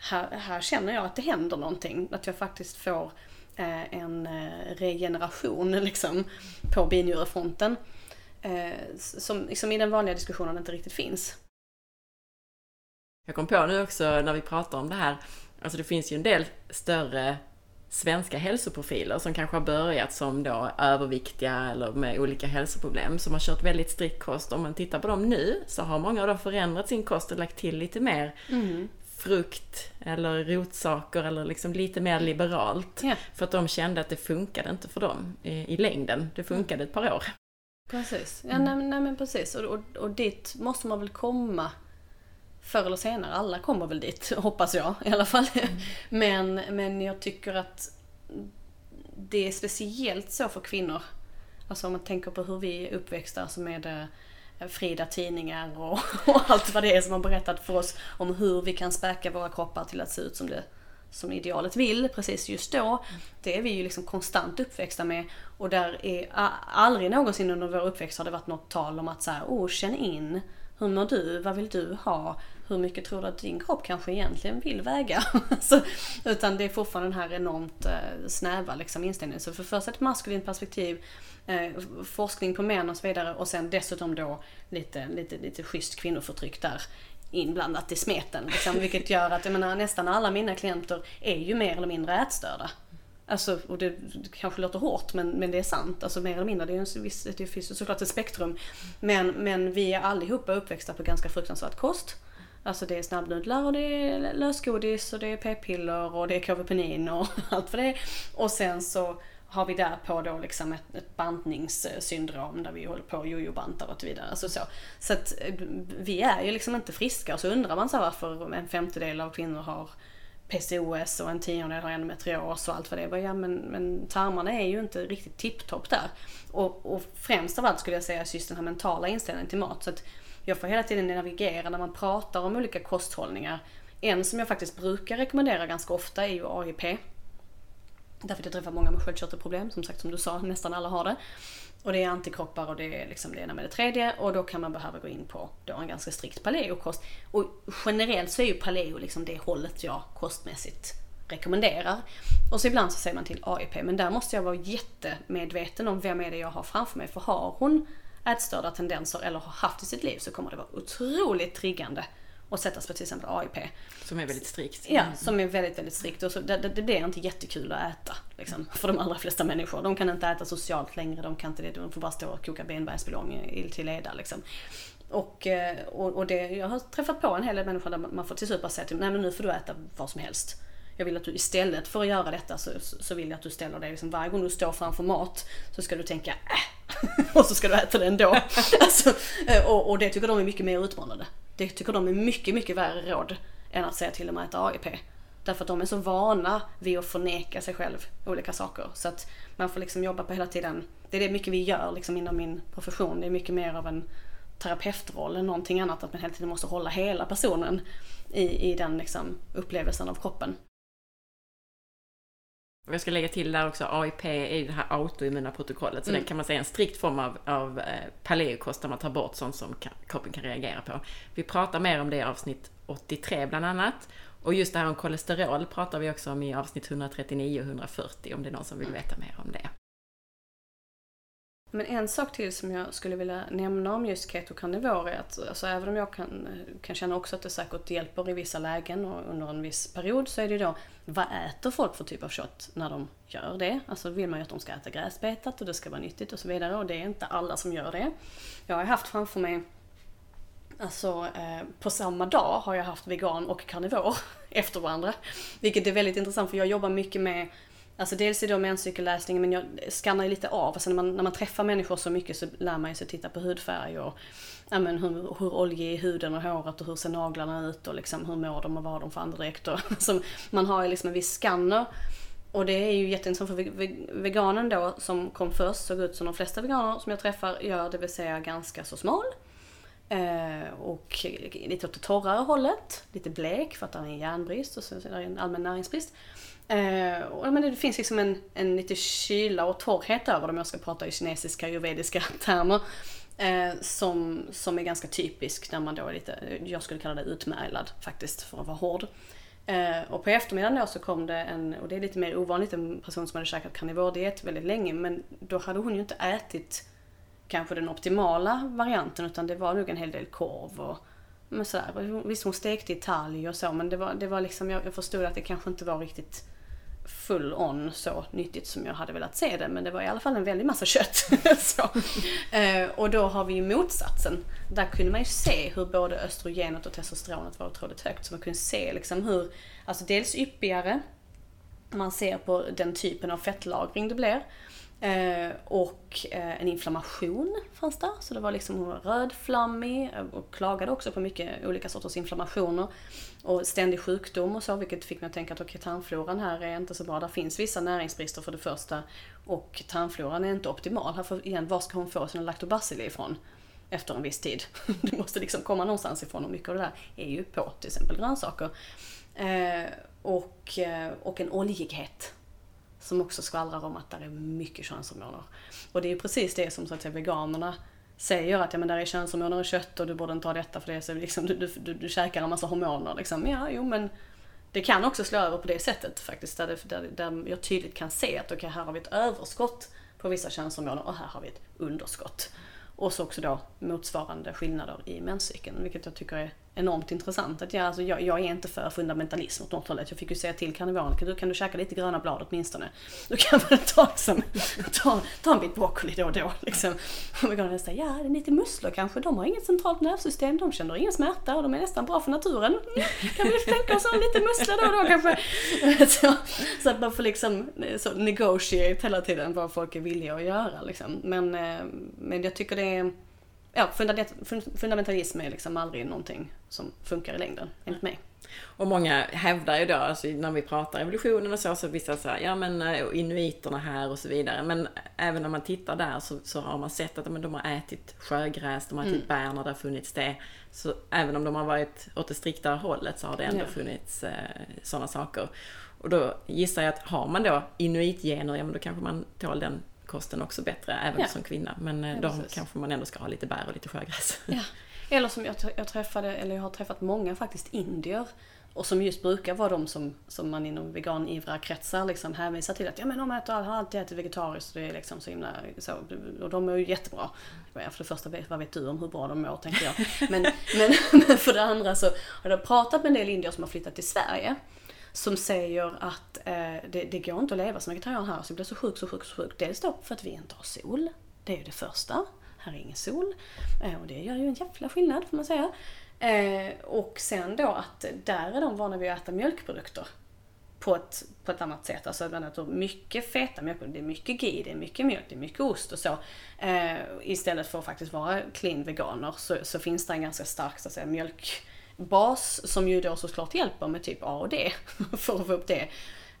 S2: här, här känner jag att det händer någonting. Att jag faktiskt får eh, en eh, regeneration liksom, på binjurefronten. Eh, som liksom i den vanliga diskussionen inte riktigt finns.
S1: Jag kom på nu också när vi pratar om det här, alltså det finns ju en del större svenska hälsoprofiler som kanske har börjat som då överviktiga eller med olika hälsoproblem som har kört väldigt strikt kost. Om man tittar på dem nu så har många av dem förändrat sin kost och lagt till lite mer frukt eller rotsaker eller liksom lite mer liberalt.
S2: Ja.
S1: För att de kände att det funkade inte för dem i, i längden. Det funkade ett par år.
S2: Precis. Ja, nej, nej men precis. Och, och, och dit måste man väl komma förr eller senare. Alla kommer väl dit, hoppas jag i alla fall. Men, men jag tycker att det är speciellt så för kvinnor. Alltså om man tänker på hur vi är uppväxta alltså med eh, Frida tidningar och, och allt vad det är som har berättat för oss om hur vi kan späka våra kroppar till att se ut som det som idealet vill precis just då. Det är vi ju liksom konstant uppväxta med. Och där är aldrig någonsin under vår uppväxt har det varit något tal om att så här, oh känn in. Hur mår du? Vad vill du ha? Hur mycket tror du att din kropp kanske egentligen vill väga? så, utan det är fortfarande den här enormt eh, snäva liksom, inställningen. Så för först ett maskulint perspektiv, eh, forskning på män och så vidare och sen dessutom då lite, lite, lite schysst kvinnoförtryck där inblandat i smeten. Liksom, vilket gör att jag menar, nästan alla mina klienter är ju mer eller mindre ätstörda. Alltså, och det kanske låter hårt men, men det är sant. Alltså mer eller mindre, det, är en viss, det finns ju såklart ett spektrum. Men, men vi är allihopa uppväxta på ganska fruktansvärt kost. Alltså det är snabbnudlar och det är lösgodis och det är p-piller och det är kåvepenin och allt vad det är. Och sen så har vi därpå då liksom ett, ett bantningssyndrom där vi håller på och jojobantar och så vidare. Alltså så så att eh, vi är ju liksom inte friska och så undrar man så här varför en femtedel av kvinnor har PCOS och en tiondel har endometrios och allt vad det är. Ja men, men tarmarna är ju inte riktigt tipptopp där. Och, och främst av allt skulle jag säga just den här mentala inställningen till mat. Så att jag får hela tiden navigera när man pratar om olika kosthållningar. En som jag faktiskt brukar rekommendera ganska ofta är ju AIP. Därför att jag träffar många med sköldkörtelproblem, som sagt som du sa, nästan alla har det. Och det är antikroppar och det är liksom det ena med det tredje och då kan man behöva gå in på då en ganska strikt paleokost. Och generellt så är ju paleo liksom det hållet jag kostmässigt rekommenderar. Och så ibland så säger man till AIP, men där måste jag vara jättemedveten om vem är det jag har framför mig. För har hon ätstörda tendenser eller har haft i sitt liv så kommer det vara otroligt triggande att sättas på till exempel AIP.
S1: Som är väldigt strikt.
S2: Ja, som är väldigt, väldigt strikt. Och så, det, det, blir inte jättekul att äta. Liksom, för de allra flesta människor. De kan inte äta socialt längre. De kan inte det. De får bara stå och koka benbergsbuljong till leda. Liksom. Och, eh, och, och det, jag har träffat på en hel del människor där man får till slut bara säga till nej men nu får du äta vad som helst. Jag vill att du istället för att göra detta så, så vill jag att du ställer dig liksom varje gång du står framför mat så ska du tänka äh, och så ska du äta det ändå. alltså, och, och det tycker de är mycket mer utmanande. Det tycker de är mycket, mycket värre råd än att säga till dem att äta AIP. Därför att de är så vana vid att förneka sig själv olika saker. Så att man får liksom jobba på hela tiden. Det är det mycket vi gör liksom inom min profession. Det är mycket mer av en terapeutroll än någonting annat. Att man hela tiden måste hålla hela personen i, i den liksom upplevelsen av kroppen.
S1: Jag ska lägga till där också, AIP är ju det här autoimmuna protokollet. Så mm. det kan man säga är en strikt form av, av eh, paleokost där man tar bort sånt som kroppen kan reagera på. Vi pratar mer om det i avsnitt 83 bland annat. Och just det här om kolesterol pratar vi också om i avsnitt 139 och 140 om det är någon som vill veta mer om det. Men
S2: en sak till som jag skulle vilja nämna om just ketokarnivor är att alltså, även om jag kan, kan känna också att det säkert hjälper i vissa lägen och under en viss period så är det ju då vad äter folk för typ av kött när de gör det? Alltså vill man ju att de ska äta gräsbetat och det ska vara nyttigt och så vidare och det är inte alla som gör det. Jag har haft framför mig Alltså eh, på samma dag har jag haft vegan och karnivor efter varandra. Vilket är väldigt intressant för jag jobbar mycket med Alltså dels är det menscykelläsningen men jag skannar ju lite av. Alltså när man, när man träffar människor så mycket så lär man sig titta på hudfärg och ja, men hur, hur oljig är huden och håret och hur ser naglarna ut och liksom hur mår de och vad har de för andedräkt. alltså, man har ju liksom en viss skanner. Och det är ju jätteintressant för veganen då som kom först såg ut som de flesta veganer som jag träffar gör, det vill säga ganska så smal. Eh, och lite åt det torrare hållet, lite blek för att det är en järnbrist och sen är det en allmän näringsbrist. Eh, och, men det finns liksom en, en lite kyla och torrhet över dem, jag ska prata i kinesiska ayurvediska termer. Eh, som, som är ganska typisk när man då är lite, jag skulle kalla det utmärglad faktiskt för att vara hård. Eh, och på eftermiddagen då så kom det en, och det är lite mer ovanligt, en person som hade käkat karnivordiet väldigt länge men då hade hon ju inte ätit kanske den optimala varianten utan det var nog en hel del korv och men sådär. Visst hon stekte i talg och så men det var, det var liksom, jag, jag förstod att det kanske inte var riktigt full on så nyttigt som jag hade velat se det. Men det var i alla fall en väldig massa kött. så. Eh, och då har vi ju motsatsen. Där kunde man ju se hur både östrogenet och testosteronet var otroligt högt. Så man kunde se liksom hur, alltså dels yppigare, man ser på den typen av fettlagring det blir. Eh, och eh, en inflammation fanns där. Så det var liksom, hon var rödflammig och klagade också på mycket olika sorters inflammationer. Och ständig sjukdom och så, vilket fick mig att tänka att okej, tarmfloran här är inte så bra. Där finns vissa näringsbrister för det första. Och tarmfloran är inte optimal. Här för, igen, var ska hon få sina lactobacilli ifrån? Efter en viss tid. Det måste liksom komma någonstans ifrån och mycket av det där är ju på till exempel grönsaker. Eh, och, eh, och en oljighet som också skvallrar om att det är mycket könshormoner. Och det är ju precis det som så att säga, veganerna säger att ja, men där är könshormoner i kött och du borde inte ha detta för det så liksom, du, du, du, du käkar en massa hormoner. Liksom. Ja, jo men det kan också slå över på det sättet faktiskt. Där, det, där, där jag tydligt kan se att okay, här har vi ett överskott på vissa könshormoner och här har vi ett underskott. Och så också då motsvarande skillnader i menscykeln, vilket jag tycker är enormt intressant. Att jag, alltså, jag, jag är inte för fundamentalism åt något hållet. Jag fick ju säga till karnevalen kan du, kan du käka lite gröna blad åtminstone? Du kan väl ta, liksom, ta, ta en bit broccoli då och då. Liksom. Och veganerna säger, ja det är lite musslor kanske, de har inget centralt nervsystem, de känner ingen smärta och de är nästan bra för naturen. Mm, kan vi tänka oss lite musslor då och då kanske? Så, så att man får liksom eh, så negotiate hela tiden vad folk är villiga att göra. Liksom. Men, eh, men jag tycker det är ja, fundamentalism är liksom aldrig någonting som funkar i längden, enligt mig.
S1: Och många hävdar ju då, alltså när vi pratar evolutionen och så, så vissa säger ja men eh, inuiterna här och så vidare. Men även när man tittar där så, så har man sett att men, de har ätit sjögräs, de har ätit mm. bär när det har funnits det. Så även om de har varit åt det striktare hållet så har det ändå ja. funnits eh, sådana saker. Och då gissar jag att har man då inuitgener, ja men då kanske man tål den kosten också bättre även ja. som kvinna. Men eh, ja, då precis. kanske man ändå ska ha lite bär och lite sjögräs.
S2: Ja. Eller som jag, jag träffade, eller jag har träffat många faktiskt indier och som just brukar vara de som, som man inom veganivra kretsar liksom hänvisar till att ja men de äter, har alltid ätit vegetariskt och det är liksom så himla så. Och de är ju jättebra. För det första, vad vet du om hur bra de mår tänker jag. Men, men, men för det andra så har jag pratat med en del indier som har flyttat till Sverige som säger att eh, det, det går inte att leva som vegetarian här, så jag blir så sjuk, så sjuk, så sjuk. Dels då för att vi inte har sol. Det är ju det första. Här är ingen sol. Eh, och det gör ju en jävla skillnad får man säga. Eh, och sen då att där är de vana vid att äta mjölkprodukter på ett, på ett annat sätt. Alltså bland annat mycket feta mjölkprodukter, det är mycket ghee, det är mycket mjölk, det är mycket ost och så. Eh, istället för att faktiskt vara clean veganer så, så finns det en ganska stark så att säga, mjölk bas som ju då såklart hjälper med typ A och D för att få upp det.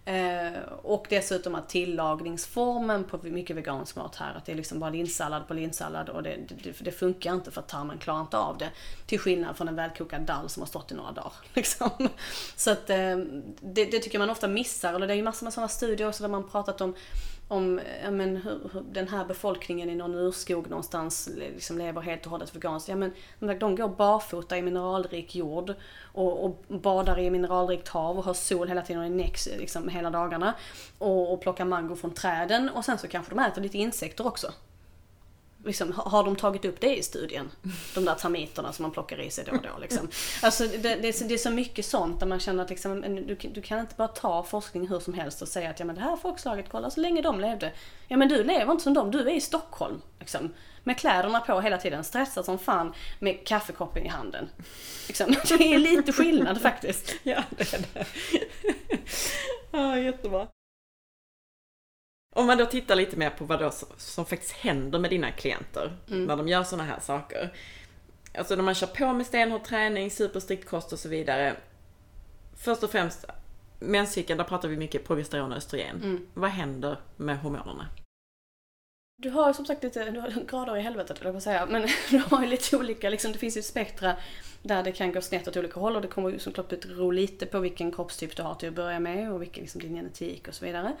S2: Eh, och dessutom att tillagningsformen på mycket vegansk mat här, att det är liksom bara linssallad på linssallad och det, det, det, funkar inte för att tarmen klarar inte av det. Till skillnad från en välkokad dall som har stått i några dagar. Liksom. Så att eh, det, det, tycker man ofta missar, eller det är ju massor med sådana studier också där man pratat om om ja, men, hur, hur, den här befolkningen i någon urskog någonstans liksom lever helt och hållet veganskt. Ja, men, de går barfota i mineralrik jord och, och badar i mineralrikt hav och har sol hela tiden och är näx liksom, hela dagarna. Och, och plockar mango från träden och sen så kanske de äter lite insekter också liksom, har de tagit upp det i studien? De där termiterna som man plockar i sig då och då. Liksom. Alltså, det, det, är så, det, är så, mycket sånt där man känner att liksom, du, du, kan inte bara ta forskning hur som helst och säga att ja, men det här folkslaget, kolla så länge de levde. Ja men du lever inte som dem, du är i Stockholm. Liksom, med kläderna på hela tiden, stressad som fan med kaffekoppen i handen. Liksom, det är lite skillnad faktiskt.
S1: Ja, det är det. Ja, jättebra. Om man då tittar lite mer på vad då som faktiskt händer med dina klienter mm. när de gör sådana här saker. Alltså när man kör på med stenhård träning, superstrikt kost och så vidare. Först och främst, menscykeln, där pratar vi mycket progesteron och östrogen. Mm. Vad händer med hormonerna?
S2: Du har som sagt lite du har grader i helvetet, eller jag säga. Men du har ju lite olika, liksom, det finns ju ett spektra där det kan gå snett åt olika håll och det kommer ju såklart bero lite på vilken kroppstyp du har till att börja med och vilken liksom, din genetik och så vidare.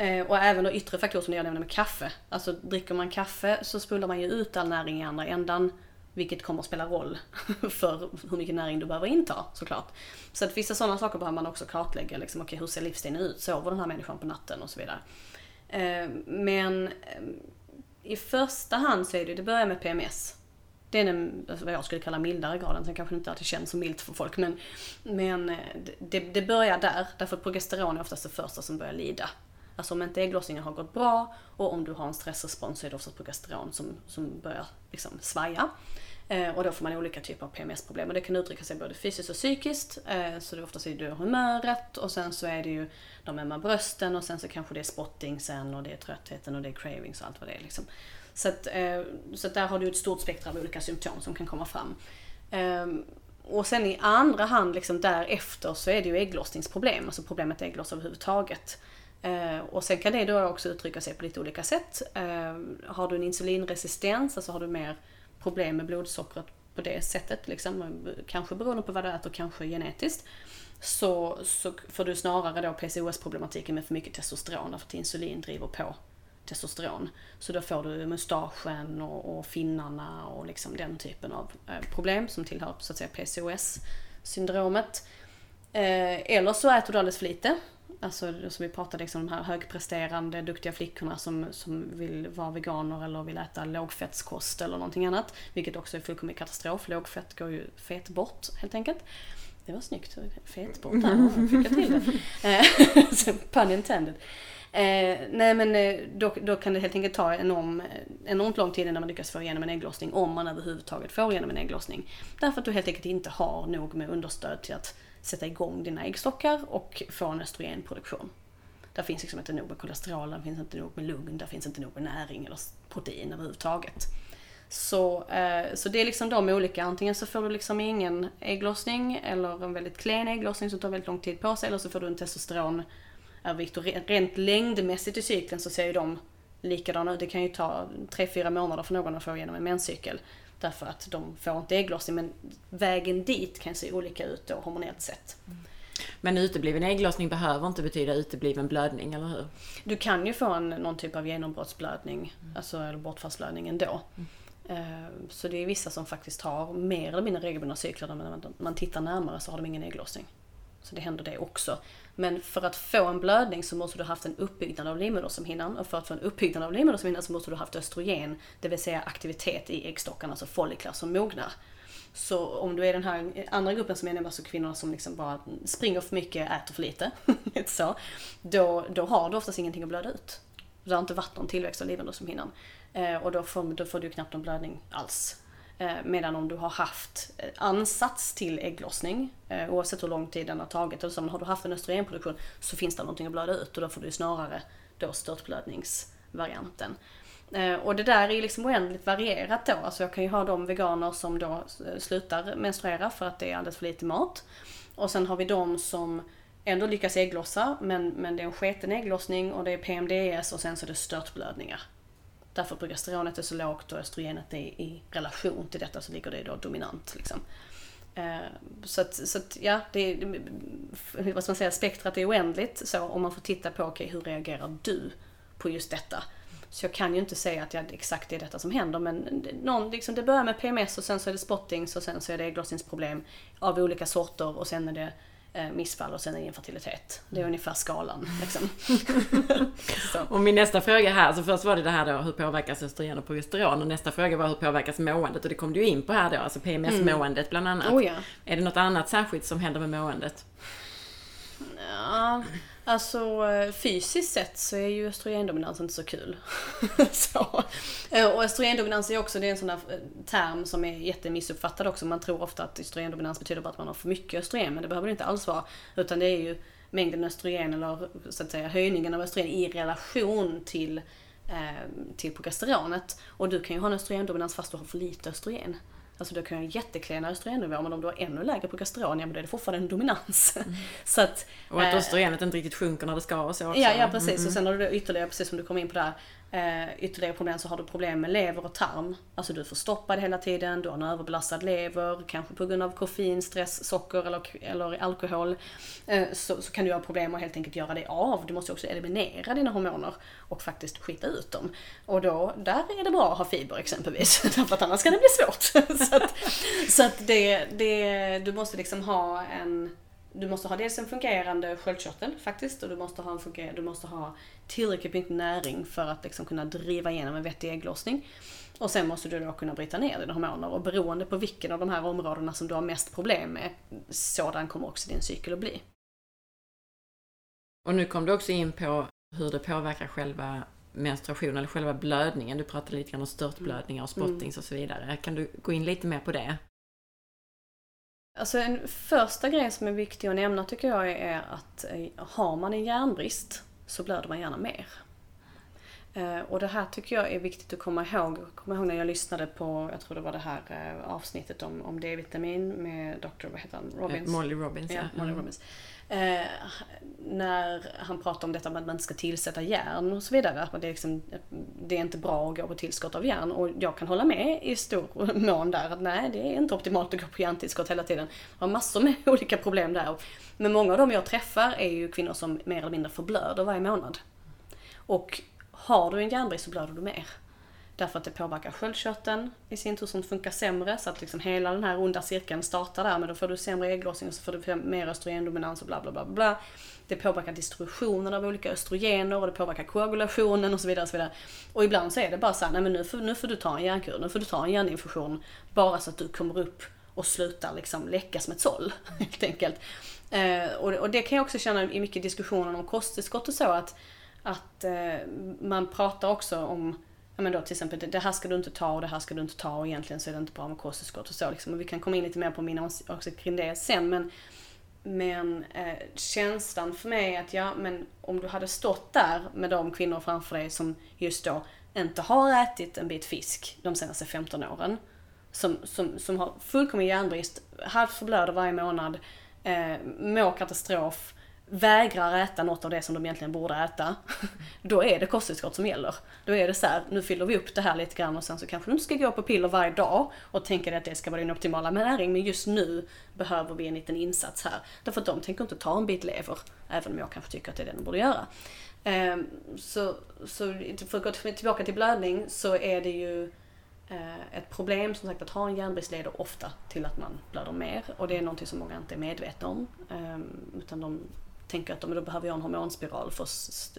S2: Eh, och även då yttre faktorer som jag nämnde med kaffe. Alltså dricker man kaffe så spolar man ju ut all näring i andra ändan. Vilket kommer att spela roll för hur mycket näring du behöver inta såklart. Så att vissa sådana saker behöver man också kartlägga. Liksom, okay, hur ser livsstilen ut? Sover den här människan på natten? Och så vidare. Eh, men eh, i första hand så är det, det börjar med PMS. Det är den, alltså, vad jag skulle kalla mildare graden, sen kanske det inte alltid känns som milt för folk. Men, men det, det börjar där, därför att progesteron är oftast det första som börjar lida. Alltså om inte ägglossningen har gått bra och om du har en stressrespons så är det oftast progesteron som, som börjar liksom svaja. Eh, och då får man olika typer av PMS-problem. Och det kan uttrycka sig både fysiskt och psykiskt. Eh, så det är oftast är det humöret och sen så är det ju de ömma brösten och sen så kanske det är spotting sen och det är tröttheten och det är cravings och allt vad det är. Liksom. Så, att, eh, så att där har du ett stort spektra av olika symptom som kan komma fram. Eh, och sen i andra hand liksom därefter så är det ju ägglossningsproblem, alltså problemet äggloss överhuvudtaget. Eh, och sen kan det då också uttrycka sig på lite olika sätt. Eh, har du en insulinresistens, alltså har du mer problem med blodsockret på det sättet, liksom, kanske beroende på vad du äter, kanske genetiskt, så, så får du snarare då PCOS-problematiken med för mycket testosteron, därför att insulin driver på testosteron. Så då får du mustaschen och, och finnarna och liksom den typen av eh, problem som tillhör så att säga PCOS-syndromet. Eh, eller så äter du alldeles för lite. Alltså som vi pratade liksom de här högpresterande, duktiga flickorna som, som vill vara veganer eller vill äta lågfettskost eller någonting annat. Vilket också är fullkomlig katastrof. Lågfett går ju fet bort helt enkelt. Det var snyggt. Fet bort där. Fick jag till det. Eh, pun intended. Eh, nej men eh, då, då kan det helt enkelt ta enorm, enormt lång tid innan man lyckas få igenom en ägglossning. Om man överhuvudtaget får igenom en ägglossning. Därför att du helt enkelt inte har nog med understöd till att sätta igång dina äggstockar och få en östrogenproduktion. Där finns liksom inte nog med kolesterol, där finns inte nog med lugn, där finns inte nog med näring eller protein överhuvudtaget. Så, eh, så det är liksom de olika, antingen så får du liksom ingen ägglossning eller en väldigt klen ägglossning som tar väldigt lång tid på sig eller så får du en testosteronövervikt och rent längdmässigt i cykeln så ser ju de likadana ut. Det kan ju ta 3-4 månader för någon att få igenom en menscykel. Därför att de får inte ägglossning men vägen dit kan se olika ut då hormonellt sett.
S1: Men utebliven ägglossning behöver inte betyda utebliven blödning, eller hur?
S2: Du kan ju få en, någon typ av genombrottsblödning, mm. alltså, eller bortfallsblödning ändå. Mm. Så det är vissa som faktiskt har mer eller mindre regelbundna cykler, men när man tittar närmare så har de ingen ägglossning. Så det händer det också. Men för att få en blödning så måste du ha haft en uppbyggnad av livmoderslemhinnan och för att få en uppbyggnad av livmoderslemhinnan så måste du ha haft östrogen, det vill säga aktivitet i äggstockarna, alltså folliklar som mognar. Så om du är den här andra gruppen som jag nämnde, alltså kvinnorna som liksom bara springer för mycket, äter för lite, så, då, då har du oftast ingenting att blöda ut. Det har inte varit någon tillväxt av livmoderslemhinnan. Eh, och då får, då får du knappt någon blödning alls. Eh, medan om du har haft eh, ansats till ägglossning, eh, oavsett hur lång tid den har tagit, eller så har du haft en östrogenproduktion så finns det någonting att blöda ut och då får du snarare då störtblödningsvarianten. Och det där är liksom oändligt varierat då. Alltså jag kan ju ha de veganer som då slutar menstruera för att det är alldeles för lite mat. Och sen har vi de som ändå lyckas ägglossa men, men det är en sketen ägglossning och det är PMDS och sen så är det störtblödningar. Därför progesteronet är så lågt och östrogenet är i relation till detta så ligger det då dominant. Liksom. Eh, så att, så att ja, det är, vad ska man säga, spektrat är oändligt så om man får titta på, okej okay, hur reagerar du på just detta? Så jag kan ju inte säga att jag, exakt det är detta som händer men någon, liksom, det börjar med PMS och sen så är det spottings och sen så är det ägglossningsproblem av olika sorter och sen är det missfall och sen är infertilitet. Det är ungefär skalan. Liksom.
S1: och min nästa fråga här, så först var det det här då, hur påverkas östrogen och progesteron? Och nästa fråga var hur påverkas måendet? Och det kom du in på här då, alltså PMS-måendet mm. bland annat.
S2: Oh, ja.
S1: Är det något annat särskilt som händer med måendet?
S2: Ja, Alltså eh, fysiskt sett så är ju östrogendominans inte så kul. så. Eh, och östrogendominans är också det är en sån där eh, term som är jättemissuppfattad också. Man tror ofta att östrogendominans betyder bara att man har för mycket östrogen, men det behöver det inte alls vara. Utan det är ju mängden östrogen eller så att säga höjningen av östrogen i relation till, eh, till progesteronet. Och du kan ju ha en östrogendominans fast du har för lite östrogen. Alltså du kan ha jätteklena östrogennivåer men om du har ännu lägre progesteron, ja men då är det fortfarande en dominans. Mm. så att,
S1: och att östrogenet äh, inte riktigt sjunker när det ska och så också.
S2: Ja, ja precis. Mm. Och sen har du ytterligare, precis som du kom in på där, eh, ytterligare problem så har du problem med lever och tarm. Alltså du är förstoppad hela tiden, du har en överbelastad lever, kanske på grund av koffein, stress, socker eller, eller alkohol. Eh, så, så kan du ha problem att helt enkelt göra det av. Du måste också eliminera dina hormoner och faktiskt skita ut dem. Och då, där är det bra att ha fiber exempelvis, För att annars kan det bli svårt. så att, så att det, det, du måste liksom ha en du måste ha dels en fungerande sköldkörtel faktiskt och du måste ha, en du måste ha tillräckligt mycket näring för att liksom kunna driva igenom en vettig ägglossning. Och sen måste du då kunna bryta ner dina hormoner och beroende på vilken av de här områdena som du har mest problem med, sådan kommer också din cykel att bli.
S1: Och nu kom du också in på hur det påverkar själva menstruationen eller själva blödningen. Du pratade lite grann om störtblödningar och spottings mm. och så vidare. Kan du gå in lite mer på det?
S2: Alltså en första grej som är viktig att nämna tycker jag är att eh, har man en järnbrist så blöder man gärna mer. Eh, och det här tycker jag är viktigt att komma ihåg. Jag kommer ihåg när jag lyssnade på, jag tror det var det här eh, avsnittet om, om D-vitamin med Dr. vad heter han? Robbins.
S1: Molly Robbins.
S2: Ja, Molly mm. Robbins. Eh, när han pratar om detta med att man inte ska tillsätta järn och så vidare. Att det, är liksom, det är inte bra att gå på tillskott av järn. Och jag kan hålla med i stor mån där. Att nej, det är inte optimalt att gå på järntillskott hela tiden. Jag har massor med olika problem där. Men många av dem jag träffar är ju kvinnor som mer eller mindre förblöder varje månad. Och har du en järnbrist så blöder du mer. Därför att det påverkar sköldkörteln i sin tur som funkar sämre. Så att liksom hela den här onda cirkeln startar där. Men då får du sämre ägglossning och så får du mer östrogendominans och bla bla bla bla. Det påverkar distributionen av olika östrogener och det påverkar koagulationen och så vidare. Och, så vidare. och ibland så är det bara så här, nej men nu får, nu får du ta en järnkur, nu får du ta en hjärninfusion. Bara så att du kommer upp och slutar liksom läcka som ett såll. Helt enkelt. Eh, och, och det kan jag också känna i mycket diskussioner om kosttillskott och så att, att eh, man pratar också om ja men då till exempel det här ska du inte ta och det här ska du inte ta och egentligen så är det inte bra med kosttillskott och så liksom. Och vi kan komma in lite mer på mina åsikter kring det sen men men eh, känslan för mig är att ja, men om du hade stått där med de kvinnor framför dig som just då inte har ätit en bit fisk de senaste 15 åren. Som, som, som har fullkomlig järnbrist, halvt förblöder varje månad, eh, mår katastrof, vägrar äta något av det som de egentligen borde äta, då är det kosttillskott som gäller. Då är det så här, nu fyller vi upp det här lite grann och sen så kanske du inte ska gå på piller varje dag och tänka dig att det ska vara din optimala näring, men just nu behöver vi en liten insats här. Därför att de tänker inte ta en bit lever, även om jag kanske tycker att det är det de borde göra. Ehm, så, så för att gå tillbaka till blödning så är det ju eh, ett problem som sagt att ha en järnbrist leder ofta till att man blöder mer och det är någonting som många inte är medvetna om. Ehm, utan de tänker att då behöver jag en hormonspiral för att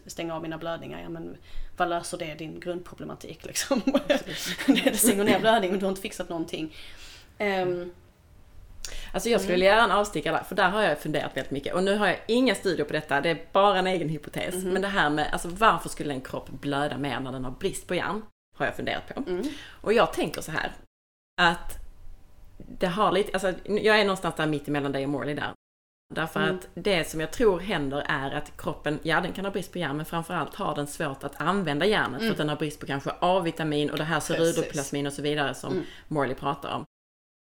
S2: stänga av mina blödningar. Ja, men vad löser det din grundproblematik liksom? det stänger ner blödningen men du har inte fixat någonting. Um,
S1: Alltså jag skulle mm. vilja göra en avstickare där, för där har jag funderat väldigt mycket. Och nu har jag inga studier på detta, det är bara en egen hypotes. Mm. Men det här med, alltså varför skulle en kropp blöda mer när den har brist på järn? Har jag funderat på. Mm. Och jag tänker så här, att det har lite, alltså jag är någonstans där mitt emellan dig och Morley där. Därför mm. att det som jag tror händer är att kroppen, ja den kan ha brist på järn men framförallt har den svårt att använda järnet mm. för att mm. den har brist på kanske A-vitamin och det här cerudoplasmin och så vidare som mm. Morley pratar om.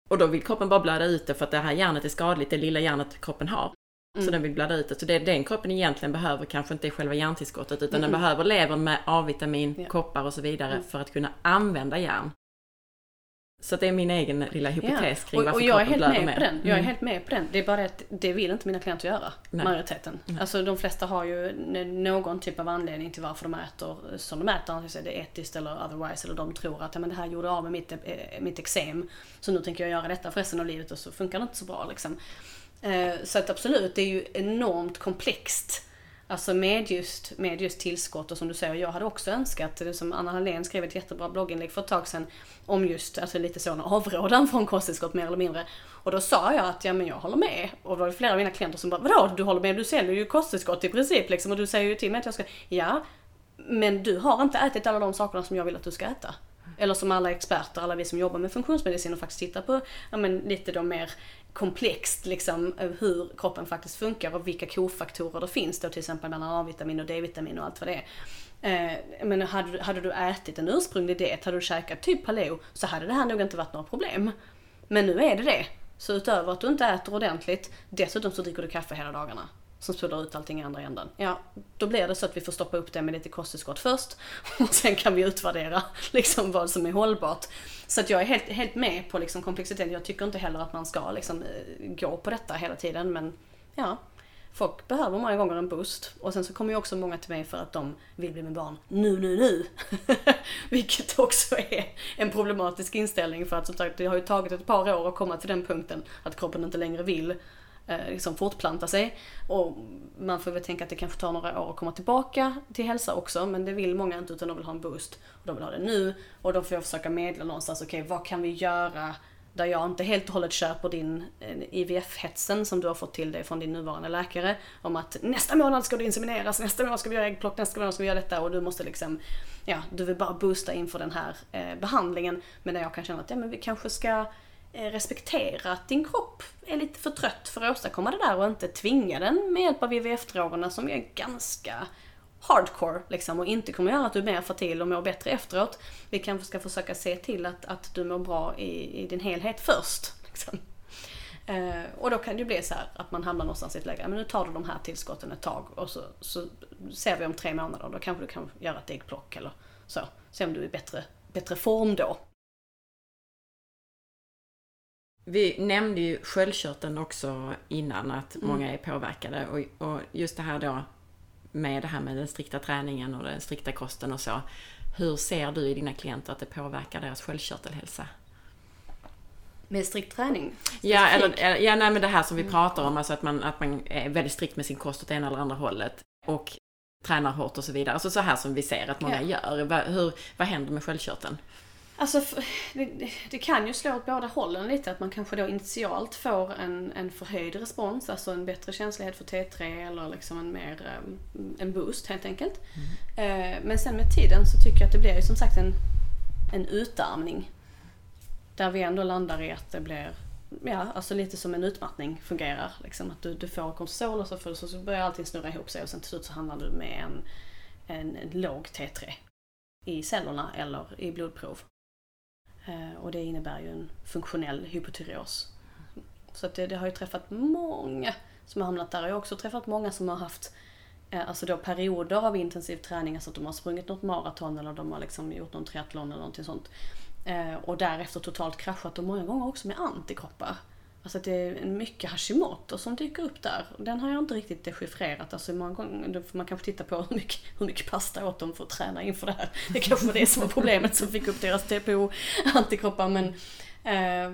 S1: Och då vill kroppen bara blöda ut det för att det här järnet är skadligt, det lilla järnet kroppen har. Mm. Så den vill blöda ut det. Så det den kroppen egentligen behöver kanske inte är själva järntillskottet utan den behöver levern med A-vitamin, ja. koppar och så vidare mm. för att kunna använda järn. Så det är min egen lilla hypotes
S2: kring varför och, och jag är helt med, med på den. Jag är mm. helt med på den. Det är bara att det vill inte mina klienter göra. Nej. Majoriteten. Nej. Alltså de flesta har ju någon typ av anledning till varför de äter som de äter. Antingen det är etiskt eller otherwise. Eller de tror att ja, men det här gjorde av med mitt, eh, mitt eksem. Så nu tänker jag göra detta för resten av livet och så funkar det inte så bra liksom. Eh, så att absolut, det är ju enormt komplext Alltså med just, med just tillskott och som du säger, jag hade också önskat, det som Anna Hallén skrev ett jättebra blogginlägg för ett tag sedan om just, alltså lite sån avrådan från kosttillskott mer eller mindre. Och då sa jag att ja men jag håller med. Och då var det flera av mina klienter som bara, vadå du håller med? Du säljer ju kosttillskott i princip liksom och du säger ju till mig att jag ska, ja men du har inte ätit alla de sakerna som jag vill att du ska äta. Eller som alla experter, alla vi som jobbar med funktionsmedicin och faktiskt tittar på ja, men lite de mer komplext liksom eh, hur kroppen faktiskt funkar och vilka kofaktorer det finns då till exempel mellan A-vitamin och D-vitamin och allt vad det är. Eh, men hade, hade du ätit en ursprunglig diet, hade du käkat typ paleo så hade det här nog inte varit några problem. Men nu är det det. Så utöver att du inte äter ordentligt, dessutom så dricker du kaffe hela dagarna som spolar ut allting i andra änden. Ja, då blir det så att vi får stoppa upp det med lite kosttillskott först och sen kan vi utvärdera liksom vad som är hållbart. Så att jag är helt, helt med på liksom komplexiteten. Jag tycker inte heller att man ska liksom eh, gå på detta hela tiden men ja, folk behöver många gånger en boost. Och sen så kommer ju också många till mig för att de vill bli med barn nu, nu, nu. Vilket också är en problematisk inställning för att som sagt det har ju tagit ett par år att komma till den punkten att kroppen inte längre vill Eh, liksom fortplanta sig. Och man får väl tänka att det kanske tar några år att komma tillbaka till hälsa också, men det vill många inte utan de vill ha en boost. Och de vill ha det nu och då får jag försöka medla någonstans, okej okay, vad kan vi göra där jag inte helt och hållet köper din eh, IVF-hetsen som du har fått till dig från din nuvarande läkare. Om att nästa månad ska du insemineras, nästa månad ska vi göra äggplock, nästa månad ska vi göra detta och du måste liksom, ja, du vill bara boosta inför den här eh, behandlingen. Men där jag kan känna att, ja men vi kanske ska Eh, respektera att din kropp är lite för trött för att åstadkomma det där och inte tvinga den med hjälp av IVF-drogerna som är ganska hardcore liksom och inte kommer göra att du är mer fertil och mår bättre efteråt. Vi kanske ska försöka se till att, att du mår bra i, i din helhet först. Liksom. Eh, och då kan det ju bli så här att man hamnar någonstans i ett läge, men nu tar du de här tillskotten ett tag och så, så ser vi om tre månader, då kanske du kan göra ett äggplock eller så. Se om du är i bättre, bättre form då.
S1: Vi nämnde ju sköldkörteln också innan, att mm. många är påverkade och, och just det här då med det här med den strikta träningen och den strikta kosten och så. Hur ser du i dina klienter att det påverkar deras sköldkörtelhälsa?
S2: Med strikt träning?
S1: Ja, eller, ja nej, men det här som vi mm. pratar om, alltså att man, att man är väldigt strikt med sin kost åt ena eller andra hållet. Och tränar hårt och så vidare. Alltså så här som vi ser att många ja. gör. Hur, vad händer med sköldkörteln?
S2: Alltså, det, det, kan ju slå åt båda hållen lite. Att man kanske då initialt får en, en förhöjd respons, alltså en bättre känslighet för T3 eller liksom en mer um, en boost helt enkelt. Mm. Eh, men sen med tiden så tycker jag att det blir ju som sagt en, en utarmning. Där vi ändå landar i att det blir ja, alltså lite som en utmattning fungerar. Liksom att du, du får kortisol och så, för, så börjar allting snurra ihop sig och sen till slut så hamnar du med en, en, en låg T3 i cellerna eller i blodprov. Eh, och det innebär ju en funktionell hypotyreos. Så att det, det, har ju träffat många som har hamnat där. Jag har också träffat många som har haft eh, alltså då perioder av intensiv träning, alltså att de har sprungit något maraton eller de har liksom gjort någon triathlon eller någonting sånt. Eh, och därefter totalt kraschat och många gånger också med antikroppar. Alltså att det är mycket Hashimoto som dyker upp där. Den har jag inte riktigt dechiffrerat. Alltså många gånger, då får man kanske titta på hur mycket, hur mycket pasta åt dem för att träna inför det här. Det kanske var det som var problemet som fick upp deras TPO-antikroppar. Men, eh,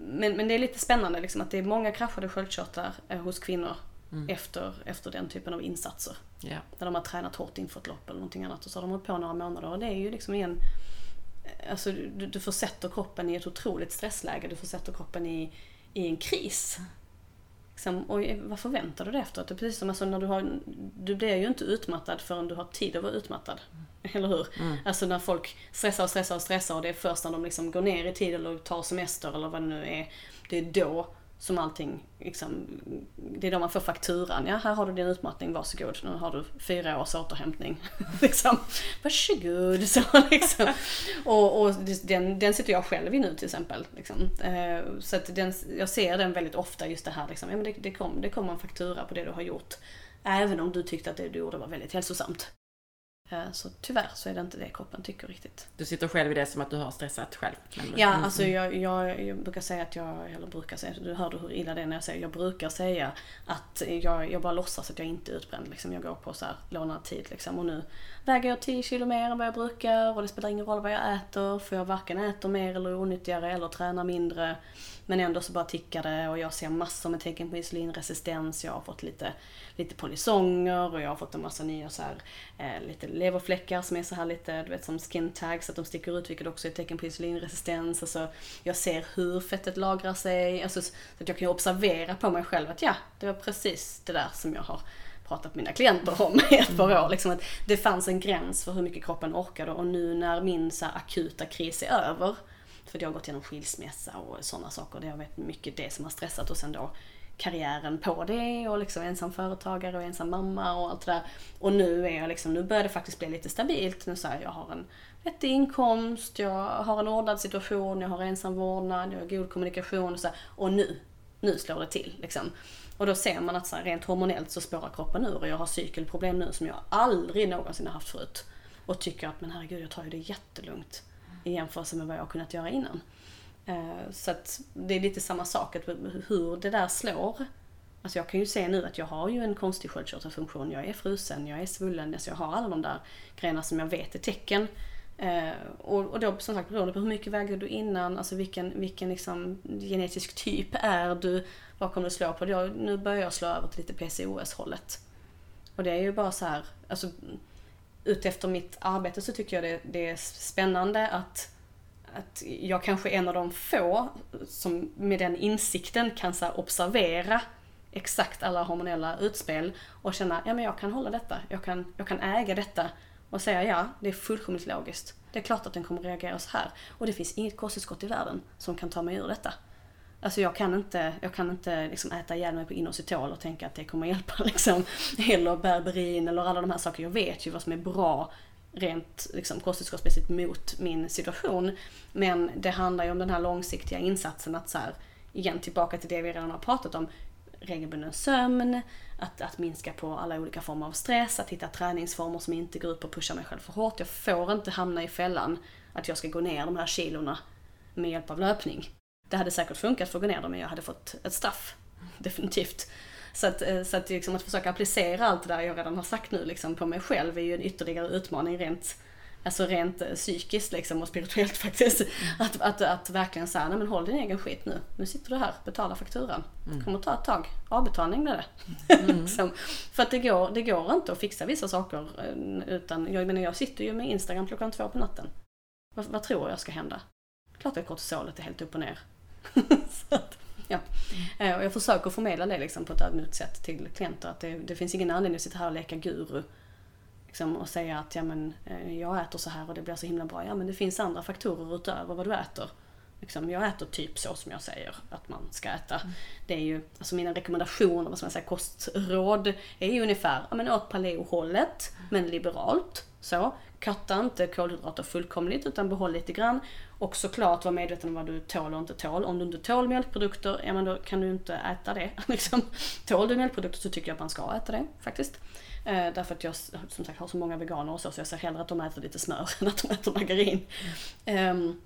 S2: men, men det är lite spännande liksom att det är många kraschade sköldkörtlar eh, hos kvinnor mm. efter, efter den typen av insatser. Yeah. Där de har tränat hårt inför ett lopp eller någonting annat och så har de hållit på några månader och det är ju liksom igen Alltså du, du försätter kroppen i ett otroligt stressläge. Du försätter kroppen i i en kris. Liksom, och vad förväntar du dig efteråt? Det är precis som alltså, när du har, du blir ju inte utmattad förrän du har tid att vara utmattad. Eller hur? Mm. Alltså när folk stressar och stressar och stressar och det är först när de liksom går ner i tid eller tar semester eller vad det nu är. Det är då som allting, liksom, det är då man får fakturan. Ja, här har du din utmattning, varsågod. Nu har du fyra års återhämtning. liksom, varsågod. Så, liksom. och, och den, den sitter jag själv i nu till exempel. Liksom. Eh, så att den, jag ser den väldigt ofta, just det här liksom, ja, men det, det, kommer det kommer en faktura på det du har gjort. Även om du tyckte att det du gjorde var väldigt hälsosamt. Eh, så tyvärr så är det inte det kroppen tycker riktigt.
S1: Du sitter själv i det som att du har stressat själv?
S2: Ja, mm. alltså jag, jag, jag, brukar säga att jag, eller brukar säga, du hörde hur illa det är när jag säger, jag brukar säga att jag, jag bara låtsas att jag inte är utbränd. Liksom. Jag går på så här lånad tid liksom. Och nu väger jag 10 kilo mer än vad jag brukar och det spelar ingen roll vad jag äter för jag varken äter mer eller onyttigare eller tränar mindre. Men ändå så bara tickar det och jag ser massor med tecken på insulinresistens. Jag har fått lite, lite polisonger och jag har fått en massa nya så här, eh, lite leverfläckar som är så här lite, du vet som skin tags, att de sticker ut vilket också är ett tecken på insulinresistens. Alltså, jag ser hur fettet lagrar sig. Alltså, så att jag kan observera på mig själv att ja, det var precis det där som jag har pratat med mina klienter om i ett par år. Liksom att det fanns en gräns för hur mycket kroppen orkade och nu när min så akuta kris är över för jag har gått igenom skilsmässa och sådana saker. Det har varit mycket det som har stressat och sen då karriären på det och liksom ensam företagare och ensam mamma och allt det där. Och nu är jag liksom, nu börjar det faktiskt bli lite stabilt. Nu säger jag har en vettig inkomst, jag har en ordnad situation, jag har ensam vårdnad, jag har god kommunikation och så här. Och nu, nu slår det till liksom. Och då ser man att så här, rent hormonellt så spårar kroppen ur och jag har cykelproblem nu som jag aldrig någonsin har haft förut. Och tycker att men herregud jag tar ju det jättelugnt i jämförelse med vad jag har kunnat göra innan. Eh, så att det är lite samma sak, att hur det där slår. Alltså jag kan ju se nu att jag har ju en konstig sköldkörtelfunktion. Jag är frusen, jag är svullen, alltså jag har alla de där grejerna som jag vet är tecken. Eh, och, och då som sagt beroende på hur mycket vägde du innan, alltså vilken, vilken liksom, genetisk typ är du, vad kommer du slå på? Jag, nu börjar jag slå över till lite PCOS-hållet. Och det är ju bara så här, alltså utefter mitt arbete så tycker jag det, det är spännande att, att jag kanske är en av de få som med den insikten kan så observera exakt alla hormonella utspel och känna, ja men jag kan hålla detta, jag kan, jag kan äga detta och säga ja, det är fullkomligt logiskt. Det är klart att den kommer reagera så här. Och det finns inget kosttillskott i världen som kan ta mig ur detta. Alltså jag kan inte, jag kan inte liksom äta ihjäl mig på inositol och tänka att det kommer hjälpa liksom. Eller berberin eller alla de här sakerna. Jag vet ju vad som är bra rent liksom, kosttillskottsmässigt mot min situation. Men det handlar ju om den här långsiktiga insatsen att så här, igen tillbaka till det vi redan har pratat om. Regelbunden sömn, att, att minska på alla olika former av stress, att hitta träningsformer som inte går ut på att pusha mig själv för hårt. Jag får inte hamna i fällan att jag ska gå ner de här kilorna med hjälp av löpning. Det hade säkert funkat för att gå ner dem men jag hade fått ett straff. Definitivt. Så att, eh, så att, liksom att försöka applicera allt det där jag redan har sagt nu liksom på mig själv är ju en ytterligare utmaning rent Alltså rent eh, psykiskt liksom och spirituellt faktiskt. Mm. Att, att, att verkligen säga, nej men håll din egen skit nu. Nu sitter du här, betala fakturan. Mm. Det kommer ta ett tag. Avbetalning blir det. Mm. liksom. För att det går, det går inte att fixa vissa saker eh, utan, jag menar jag sitter ju med Instagram klockan två på natten. Vad, vad tror jag ska hända? Klart att kortisolet är helt upp och ner. att, ja. Mm. Och jag försöker förmedla det liksom på ett ödmjukt sätt till klienter. Att det, det finns ingen anledning att sitta här och leka guru liksom, och säga att ja, men, eh, jag äter så här och det blir så himla bra. Ja men det finns andra faktorer utöver vad du äter. Liksom, jag äter typ så som jag säger att man ska äta. Mm. Det är ju, alltså mina rekommendationer, vad ska man säga, kostråd är ju ungefär, ja men åt paleohållet, men liberalt. Så. Katta inte kolhydrater fullkomligt utan behåll lite grann. Och såklart var medveten om vad du tål och inte tål. Om du inte tål mjölkprodukter, ja men då kan du inte äta det. Liksom. Tål du mjölkprodukter så tycker jag att man ska äta det faktiskt. Eh, därför att jag som sagt har så många veganer och så, så jag ser hellre att de äter lite smör än att de äter margarin. Mm.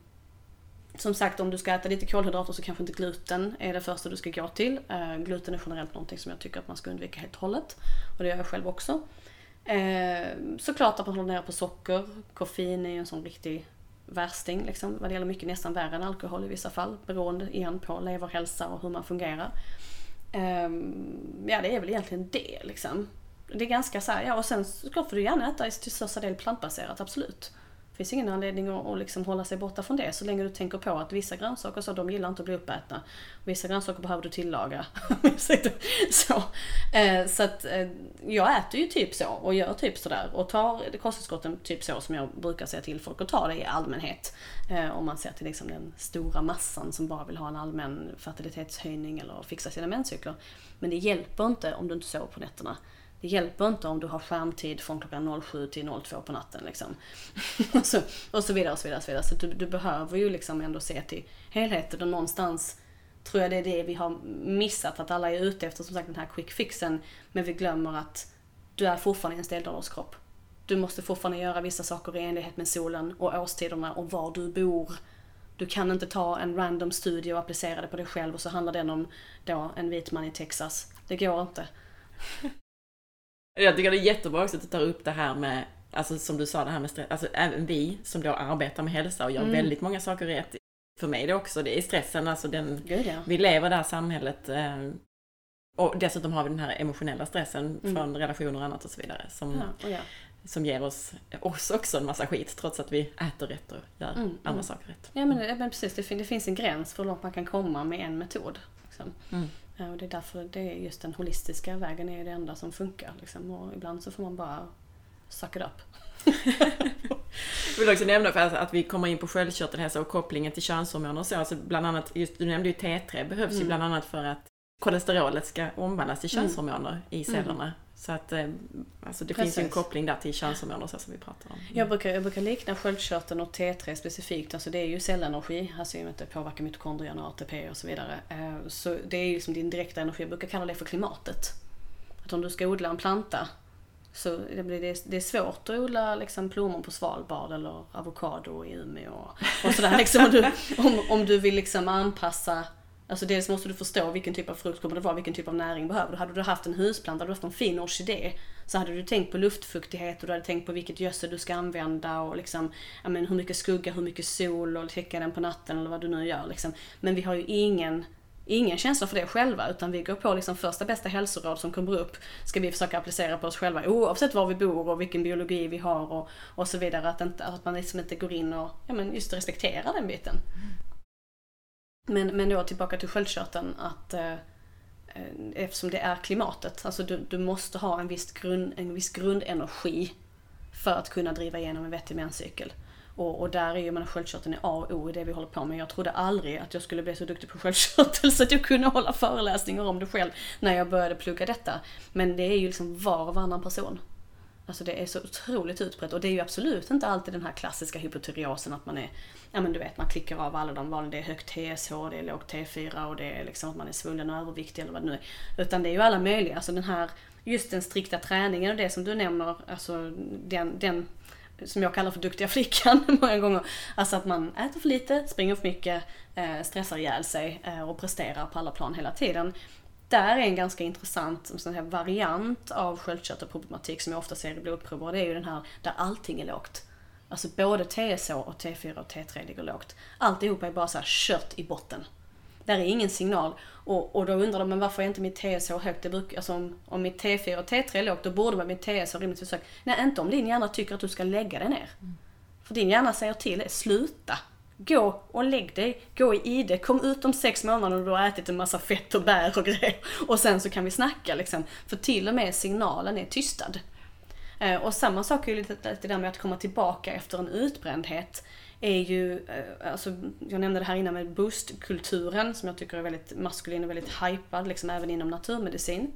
S2: Som sagt, om du ska äta lite kolhydrater så kanske inte gluten är det första du ska gå till. Eh, gluten är generellt någonting som jag tycker att man ska undvika helt och hållet. Och det gör jag själv också. Ehm, såklart att man håller nere på socker. Koffein är ju en sån riktig värsting liksom. Vad det gäller mycket nästan värre än alkohol i vissa fall. Beroende igen på leverhälsa och hur man fungerar. Um, ja, det är väl egentligen det liksom det är ganska så här, ja och sen så får du gärna äta till största del plantbaserat, absolut. Det finns ingen anledning att, att liksom hålla sig borta från det så länge du tänker på att vissa grönsaker så, de gillar inte att bli uppätna. Vissa grönsaker behöver du tillaga. så eh, så att eh, jag äter ju typ så och gör typ sådär och tar kosttillskotten typ så som jag brukar säga till folk att ta det i allmänhet. Eh, om man ser till liksom den stora massan som bara vill ha en allmän fertilitetshöjning eller fixa sina menscykler. Men det hjälper inte om du inte sover på nätterna. Det hjälper inte om du har skärmtid från klockan 07 till 02 på natten. Liksom. och, så, och så vidare och så vidare. Och så vidare. så du, du, behöver ju liksom ändå se till helheten och någonstans tror jag det är det vi har missat. Att alla är ute efter som sagt den här quick fixen. Men vi glömmer att du är fortfarande en steldonnorskropp. Du måste fortfarande göra vissa saker i enlighet med solen och årstiderna och var du bor. Du kan inte ta en random studie och applicera det på dig själv och så handlar den om då en vit man i Texas. Det går inte.
S1: Jag tycker det är jättebra också att du tar upp det här med, alltså som du sa, det här med stress. Alltså även vi som då arbetar med hälsa och gör mm. väldigt många saker rätt. För mig det också, det är stressen, alltså den,
S2: Gud, ja.
S1: vi lever i det här samhället. Eh, och dessutom har vi den här emotionella stressen mm. från relationer och annat och så vidare. Som,
S2: ja, ja.
S1: som ger oss, oss också en massa skit trots att vi äter rätt och gör mm, andra mm. saker rätt.
S2: Ja men, men precis, det, det, finns en gräns för hur långt man kan komma med en metod. Liksom.
S1: Mm.
S2: Och det är därför det är just den holistiska vägen är det enda som funkar. Liksom. Och ibland så får man bara suck it up.
S1: jag vill också nämna för att vi kommer in på sköldkörtelhälsa och kopplingen till könshormoner och så. Alltså bland annat, just, du nämnde ju T3 behövs mm. ju bland annat för att kolesterolet ska omvandlas till mm. könshormoner mm. i cellerna. Så att eh, alltså det Precis. finns ju en koppling där till könshormoner så som vi pratar om. Mm.
S2: Jag, brukar, jag brukar likna sköldkörteln och T3 specifikt, alltså det är ju cellenergi, alltså i och med att det påverkar mitokondrierna, ATP och så vidare. Eh, så det är liksom din direkta energi, jag brukar kalla det för klimatet. Att om du ska odla en planta så det, blir, det, är svårt att odla liksom plommon på Svalbard eller avokado i Umeå och sådär. Liksom, om, du, om, om du vill liksom anpassa Alltså dels måste du förstå vilken typ av frukt kommer det vara, vilken typ av näring behöver du. Hade du haft en husplanta, hade du haft en fin orkidé, så hade du tänkt på luftfuktighet och du hade tänkt på vilket gödsel du ska använda och liksom, men hur mycket skugga, hur mycket sol och täcka den på natten eller vad du nu gör. Liksom. Men vi har ju ingen ingen känsla för det själva utan vi går på liksom första bästa hälsoråd som kommer upp ska vi försöka applicera på oss själva oavsett var vi bor och vilken biologi vi har och, och så vidare. Att, inte, att man liksom inte går in och ja, men just respekterar den biten. Men, men då tillbaka till sköldkörteln att eh, eftersom det är klimatet, alltså du, du måste ha en viss, grund, en viss grundenergi för att kunna driva igenom en vettig menscykel. Och, och där är ju sköldkörteln A och O i det vi håller på med. Jag trodde aldrig att jag skulle bli så duktig på sköldkörtel så att jag kunde hålla föreläsningar om det själv när jag började plugga detta. Men det är ju liksom var och varannan person. Alltså det är så otroligt utbrett och det är ju absolut inte alltid den här klassiska hypotyreosen att man är, ja men du vet man klickar av alla de vanliga, det är högt TSH, det är lågt T4 och det är liksom att man är svullen och överviktig eller vad det nu är. Utan det är ju alla möjliga, alltså den här, just den strikta träningen och det som du nämner, alltså den, den som jag kallar för duktiga flickan många gånger. Alltså att man äter för lite, springer för mycket, eh, stressar ihjäl sig eh, och presterar på alla plan hela tiden. Där är en ganska intressant sån här variant av sköldkörtelproblematik som jag ofta ser i blodprover. Det är ju den här där allting är lågt. Alltså både TSH och T4 och T3 ligger lågt. Alltihopa är bara så här kött i botten. Där är ingen signal. Och, och då undrar de, men varför är inte mitt TSH högt? Det brukar, alltså om, om mitt T4 och T3 är lågt, då borde man mitt TSH rimligtvis högt. Nej, inte om din hjärna tycker att du ska lägga dig ner. Mm. För din hjärna säger till sluta. Gå och lägg dig, gå i ide, kom ut om sex månader och du har ätit en massa fett och bär och grejer. Och sen så kan vi snacka liksom. För till och med signalen är tystad. Eh, och samma sak är ju lite det där med att komma tillbaka efter en utbrändhet är ju, eh, alltså, jag nämnde det här innan med boostkulturen som jag tycker är väldigt maskulin och väldigt hypad, liksom även inom naturmedicin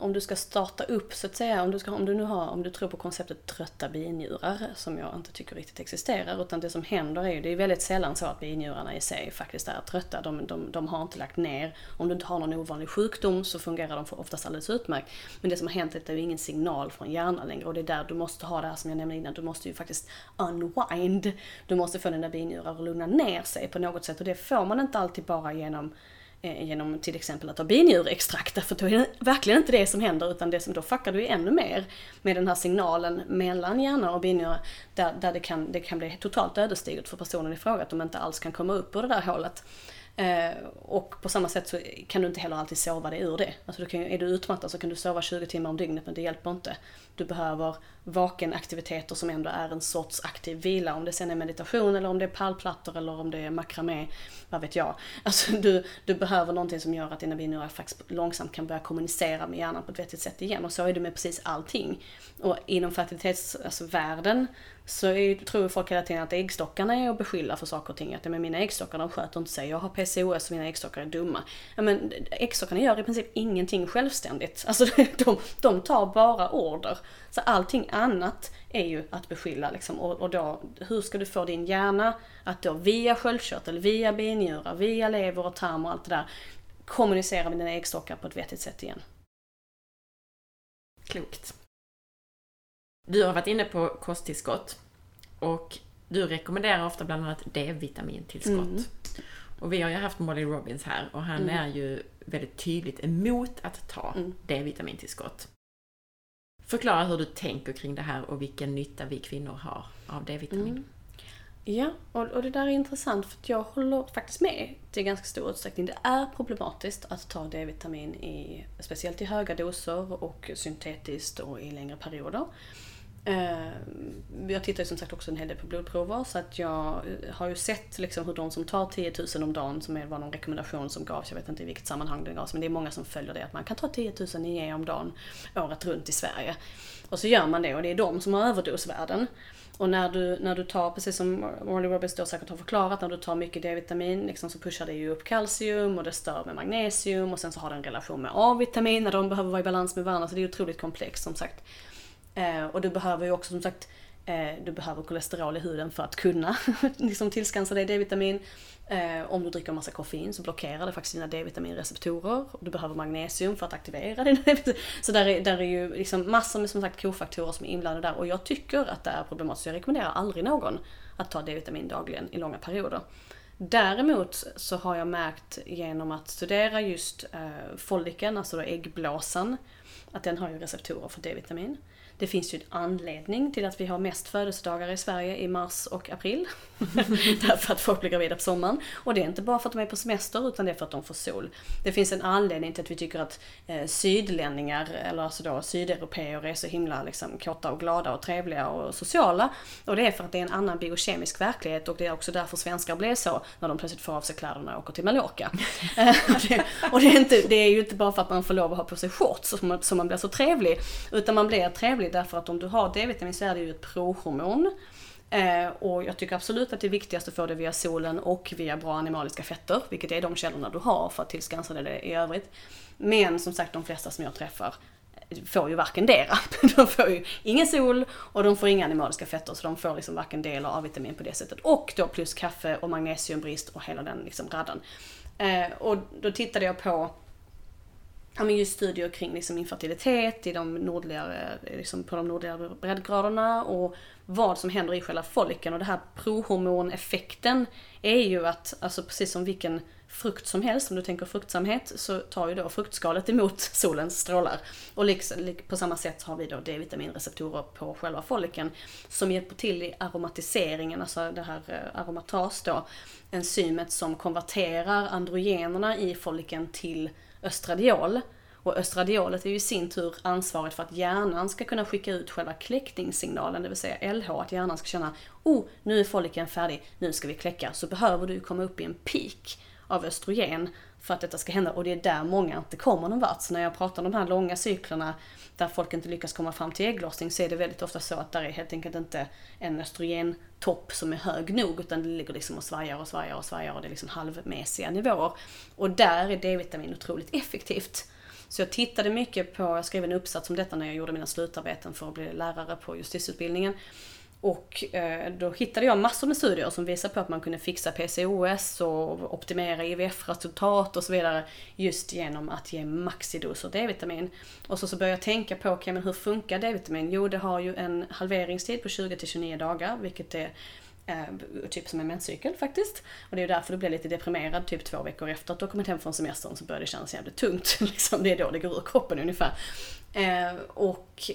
S2: om du ska starta upp så att säga, om du, ska, om du nu har, om du tror på konceptet trötta binjurar, som jag inte tycker riktigt existerar, utan det som händer är ju, det är väldigt sällan så att binjurarna i sig faktiskt är trötta. De, de, de har inte lagt ner. Om du inte har någon ovanlig sjukdom så fungerar de oftast alldeles utmärkt. Men det som har hänt är att det är ingen signal från hjärnan längre och det är där du måste ha det här som jag nämnde innan, du måste ju faktiskt unwind. Du måste få dina binjurar att lugna ner sig på något sätt och det får man inte alltid bara genom Eh, genom till exempel att ta binjurextrakt, för då är det verkligen inte det som händer utan det som då fuckar du ännu mer med den här signalen mellan hjärna och binjure där, där det, kan, det kan bli totalt ödesdigert för personen i fråga att de inte alls kan komma upp ur det där hålet. Eh, och på samma sätt så kan du inte heller alltid sova dig ur det. Alltså du kan, är du utmattad så kan du sova 20 timmar om dygnet men det hjälper inte. Du behöver vakenaktiviteter som ändå är en sorts aktiv vila. Om det sen är meditation eller om det är pallplattor eller om det är makramé, vad vet jag. Alltså du, du behöver någonting som gör att dina binjurar faktiskt långsamt kan börja kommunicera med hjärnan på ett vettigt sätt igen. Och så är det med precis allting. Och inom fertilitetsvärlden alltså så är, tror folk hela tiden att äggstockarna är att beskylla för saker och ting. Att men mina äggstockar de sköter inte sig. Jag har PCOS och mina äggstockar är dumma. Ja, men äggstockarna gör i princip ingenting självständigt. Alltså de, de tar bara order. Så allting annat är ju att beskylla liksom. Och, och då, hur ska du få din hjärna att då via sköldkörtel, via binjurar, via lever och tarm och allt det där kommunicera med dina äggstockar på ett vettigt sätt igen.
S1: Klokt. Du har varit inne på kosttillskott och du rekommenderar ofta bland annat D-vitamintillskott. Mm. Och vi har ju haft Molly Robbins här och han mm. är ju väldigt tydligt emot att ta mm. D-vitamintillskott. Förklara hur du tänker kring det här och vilken nytta vi kvinnor har av D-vitamin. Mm.
S2: Ja, och, och det där är intressant för jag håller faktiskt med till ganska stor utsträckning. Det är problematiskt att ta D-vitamin i, speciellt i höga doser och syntetiskt och i längre perioder. Ehm, jag tittar ju som sagt också en hel del på blodprover så att jag eh, har ju sett liksom hur de som tar 10 000 om dagen, som var någon rekommendation som gavs, jag vet inte i vilket sammanhang den gavs, men det är många som följer det att man kan ta 10 000 IE om dagen året runt i Sverige. Och så gör man det och det är de som har överdosvärden. Och när du, när du tar, precis som Morley Roberts då säkert har förklarat, när du tar mycket D-vitamin liksom, så pushar det ju upp kalcium och det stör med magnesium och sen så har det en relation med A-vitamin när de behöver vara i balans med varandra. Så det är otroligt komplext som sagt. Eh, och du behöver ju också som sagt eh, du behöver kolesterol i huden för att kunna liksom tillskansa dig D-vitamin. Eh, om du dricker massa koffein så blockerar det faktiskt dina D-vitaminreceptorer. Du behöver magnesium för att aktivera dina Så där är, där är ju liksom massor med som sagt kofaktorer som är inblandade där och jag tycker att det är problematiskt. Jag rekommenderar aldrig någon att ta D-vitamin dagligen i långa perioder. Däremot så har jag märkt genom att studera just eh, follikeln, alltså då äggblåsan, att den har ju receptorer för D-vitamin. Det finns ju en anledning till att vi har mest födelsedagar i Sverige i mars och april. Därför att folk blir gravida på sommaren. Och det är inte bara för att de är på semester utan det är för att de får sol. Det finns en anledning till att vi tycker att eh, sydlänningar, eller alltså då sydeuropeer är så himla liksom, kåta och glada och trevliga och sociala. Och det är för att det är en annan biokemisk verklighet och det är också därför svenskar blir så när de plötsligt får av sig kläderna och åker till Mallorca. och det är, inte, det är ju inte bara för att man får lov att ha på sig shorts som man, som man blir så trevlig. Utan man blir trevlig därför att om du har D-vitamin så är det ju ett prohormon. Eh, och jag tycker absolut att det är viktigast att få det via solen och via bra animaliska fetter, vilket är de källorna du har för att tillskansa dig det i övrigt. Men som sagt, de flesta som jag träffar får ju varken dera. De får ju ingen sol och de får inga animaliska fetter så de får liksom varken del av A-vitamin på det sättet. Och då plus kaffe och magnesiumbrist och hela den liksom raddan. Eh, och då tittade jag på ja, men just studier kring liksom infertilitet i de nordligare, liksom på de nordligare breddgraderna och vad som händer i själva follikeln. Och det här prohormoneffekten är ju att, alltså precis som vilken frukt som helst, om du tänker fruktsamhet, så tar ju då fruktskalet emot solens strålar. Och liksom, på samma sätt har vi då D-vitaminreceptorer på själva follikeln som hjälper till i aromatiseringen, alltså det här eh, aromatas då, enzymet som konverterar androgenerna i follikeln till östradiol. Och östradiolet är ju i sin tur ansvarigt för att hjärnan ska kunna skicka ut själva kläckningssignalen, det vill säga LH, att hjärnan ska känna oh, nu är folliken färdig, nu ska vi kläcka. Så behöver du komma upp i en peak av östrogen för att detta ska hända och det är där många inte kommer någon vart. Så när jag pratar om de här långa cyklerna där folk inte lyckas komma fram till ägglossning så är det väldigt ofta så att där är helt enkelt inte en östrogentopp som är hög nog utan det ligger liksom och svajar och svajar och svajar och det är liksom halvmesiga nivåer. Och där är D-vitamin otroligt effektivt. Så jag tittade mycket på, jag skrev en uppsats om detta när jag gjorde mina slutarbeten för att bli lärare på justitieutbildningen. Och eh, då hittade jag massor med studier som visar på att man kunde fixa PCOS och optimera IVF-resultat och så vidare just genom att ge maxidoser D-vitamin. Och så, så började jag tänka på, okay, men hur funkar D-vitamin? Jo, det har ju en halveringstid på 20-29 dagar, vilket är eh, typ som en menscykel faktiskt. Och det är därför du blir lite deprimerad typ två veckor efter att du har kommit hem från semestern så börjar det kännas jävligt tungt. liksom, det är då det går ur kroppen ungefär. Eh, och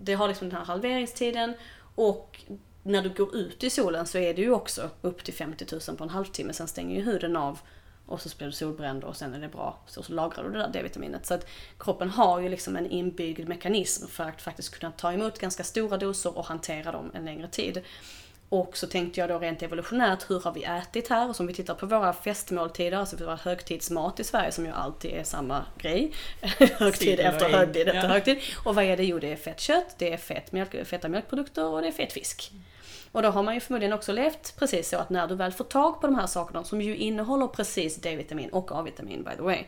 S2: det har liksom den här halveringstiden och när du går ut i solen så är det ju också upp till 50 000 på en halvtimme. Sen stänger ju huden av och så blir du solbränd och sen är det bra. Så, så lagrar du det där D-vitaminet. Så att kroppen har ju liksom en inbyggd mekanism för att faktiskt kunna ta emot ganska stora doser och hantera dem en längre tid. Och så tänkte jag då rent evolutionärt, hur har vi ätit här? Och så om vi tittar på våra festmåltider, alltså våra högtidsmat i Sverige som ju alltid är samma grej. högtid efter högtid efter ja. högtid. Och vad är det? Jo, det är fett kött, det är fett mjölk, feta mjölkprodukter och det är fett fisk. Och då har man ju förmodligen också levt precis så att när du väl får tag på de här sakerna som ju innehåller precis D-vitamin och A-vitamin by the way.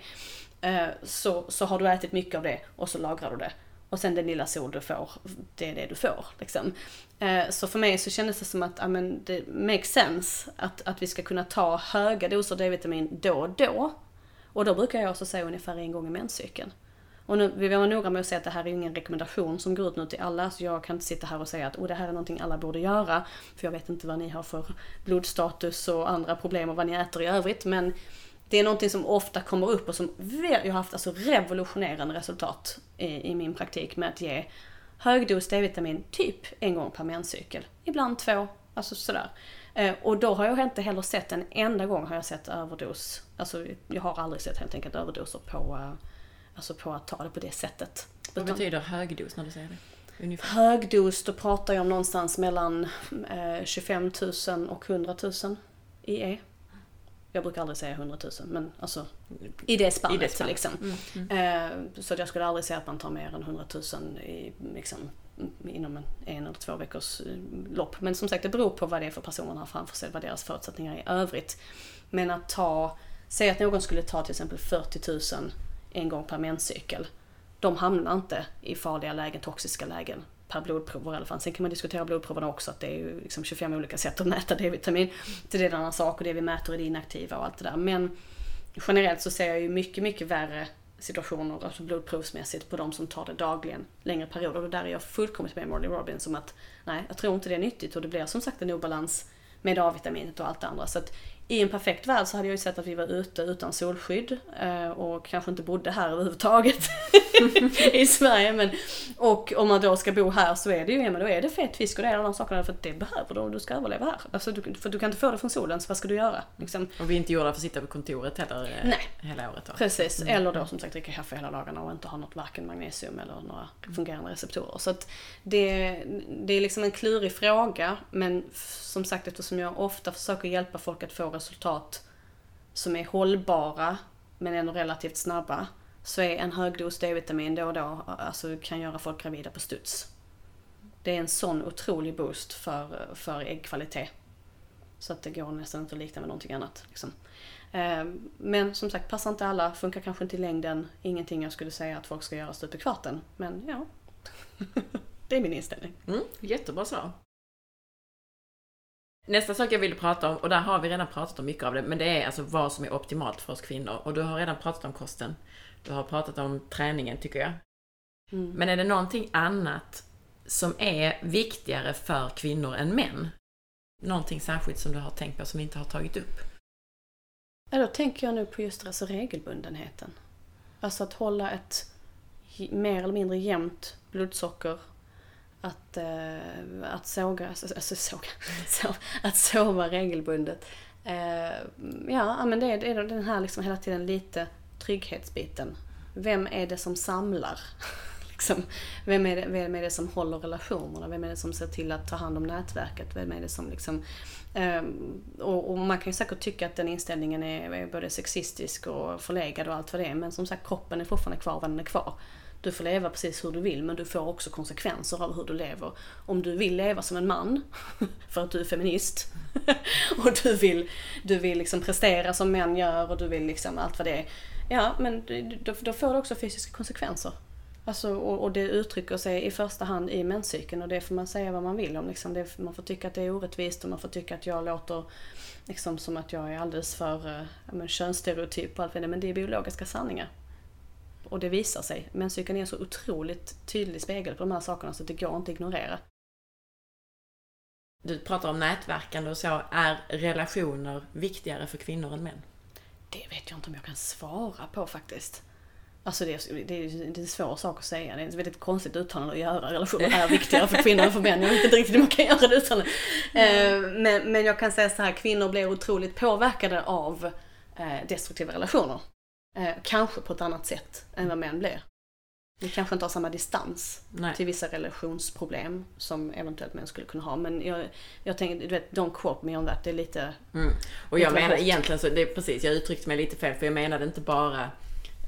S2: Eh, så, så har du ätit mycket av det och så lagrar du det. Och sen den lilla sol du får, det är det du får. Liksom. Eh, så för mig så kändes det som att I mean, det makes sense att, att vi ska kunna ta höga doser D-vitamin då och då. Och då brukar jag också säga ungefär en gång i menscykeln. Och nu vill jag vara noga med att säga att det här är ingen rekommendation som går ut nu till alla, så jag kan inte sitta här och säga att oh, det här är någonting alla borde göra. För jag vet inte vad ni har för blodstatus och andra problem och vad ni äter i övrigt. Men det är någonting som ofta kommer upp och som jag har haft alltså revolutionerande resultat i, i min praktik med att ge högdos D-vitamin typ en gång per menscykel. Ibland två, alltså sådär. Eh, och då har jag inte heller sett en enda gång har jag sett överdos. Alltså jag har aldrig sett helt enkelt överdoser på, uh, alltså på att ta det på det sättet.
S1: Vad betyder högdos när du säger det?
S2: Ungefär. Högdos, då pratar jag om någonstans mellan eh, 25 000 och 100 000 IE jag brukar aldrig säga 100 000 men alltså i det spannet, I det spannet. liksom. Mm, mm. Eh, så jag skulle aldrig säga att man tar mer än 100 000 i, liksom, inom en, en eller två veckors eh, lopp. Men som sagt det beror på vad det är för personer man har framför sig, vad deras förutsättningar är i övrigt. Men att ta, säg att någon skulle ta till exempel 40 000 en gång per menscykel. De hamnar inte i farliga lägen, toxiska lägen per blodprov i alla fall. Sen kan man diskutera blodproverna också, att det är ju liksom 25 olika sätt att mäta D-vitamin. Det är en annan sak och det vi mäter är det inaktiva och allt det där. Men generellt så ser jag ju mycket, mycket värre situationer, alltså blodprovsmässigt, på de som tar det dagligen längre perioder. Och där är jag fullkomligt med Morley Robbins om att nej, jag tror inte det är nyttigt och det blir som sagt en obalans med A-vitaminet och allt det andra. Så att i en perfekt värld så hade jag ju sett att vi var ute utan solskydd eh, och kanske inte bodde här överhuvudtaget i Sverige. Men, och om man då ska bo här så är det ju, men då är det fett fisk och det är alla de sakerna för att det behöver du om du ska överleva här. Alltså, du, för du kan inte få det från solen så vad ska du göra? Liksom.
S1: Och vi är inte gjorda för att sitta på kontoret heller eh,
S2: Nej.
S1: hela året. Då.
S2: Precis, mm. eller då som sagt dricka kaffe hela dagarna och inte ha något varken magnesium eller några fungerande receptorer. Så att det, det är liksom en klurig fråga men som sagt eftersom jag ofta försöker hjälpa folk att få resultat som är hållbara men ändå relativt snabba så är en hög dos D-vitamin då och då alltså kan göra folk gravida på studs. Det är en sån otrolig boost för, för äggkvalitet. Så att det går nästan inte att likna med någonting annat. Liksom. Eh, men som sagt, passar inte alla, funkar kanske inte i längden. Ingenting jag skulle säga att folk ska göra stup i kvarten. Men ja, det är min inställning.
S1: Mm, jättebra svar. Nästa sak jag ville prata om, och där har vi redan pratat om mycket av det, men det är alltså vad som är optimalt för oss kvinnor. Och du har redan pratat om kosten. Du har pratat om träningen, tycker jag. Mm. Men är det någonting annat som är viktigare för kvinnor än män? Någonting särskilt som du har tänkt på som vi inte har tagit upp?
S2: Ja, då tänker jag nu på just alltså regelbundenheten. Alltså att hålla ett mer eller mindre jämnt blodsocker. Att, eh, att såga, alltså, alltså såga, så, att sova regelbundet. Eh, ja, men det är, det är den här liksom hela tiden lite trygghetsbiten. Vem är det som samlar? liksom, vem, är det, vem är det som håller relationerna? Vem är det som ser till att ta hand om nätverket? Vem är det som liksom... Eh, och, och, man kan ju säkert tycka att den inställningen är, är både sexistisk och förlegad och allt vad det är. Men som sagt, kroppen är fortfarande kvar vad den är kvar. Du får leva precis hur du vill men du får också konsekvenser av hur du lever. Om du vill leva som en man, för att du är feminist, och du vill, du vill liksom prestera som män gör och du vill liksom allt vad det är. Ja, men då, då får det också fysiska konsekvenser. Alltså, och, och, det uttrycker sig i första hand i menscykeln och det får man säga vad man vill om. Liksom. Det, man får tycka att det är orättvist och man får tycka att jag låter liksom, som att jag är alldeles för eh, men, könsstereotyp och allt det men det är biologiska sanningar. Och det visar sig. Menscykeln är så otroligt tydlig spegel på de här sakerna så det går inte att ignorera.
S1: Du pratar om nätverkande och så. Är relationer viktigare för kvinnor än män?
S2: Det vet jag inte om jag kan svara på faktiskt. Alltså det är, det, är, det är en svår sak att säga. Det är ett väldigt konstigt uttalande att göra. Relationer är viktigare för kvinnor än för män. Jag vet inte riktigt hur man kan göra det uttalandet. Mm. Men, men jag kan säga så här, kvinnor blir otroligt påverkade av eh, destruktiva relationer. Eh, kanske på ett annat sätt än vad män blir. Vi kanske inte har samma distans Nej. till vissa relationsproblem som eventuellt män skulle kunna ha. Men jag, jag tänker, du vet, don't quote me on that. Det är lite...
S1: Mm. Och jag menar egentligen så, det är precis, jag uttryckte mig lite fel för jag menade inte bara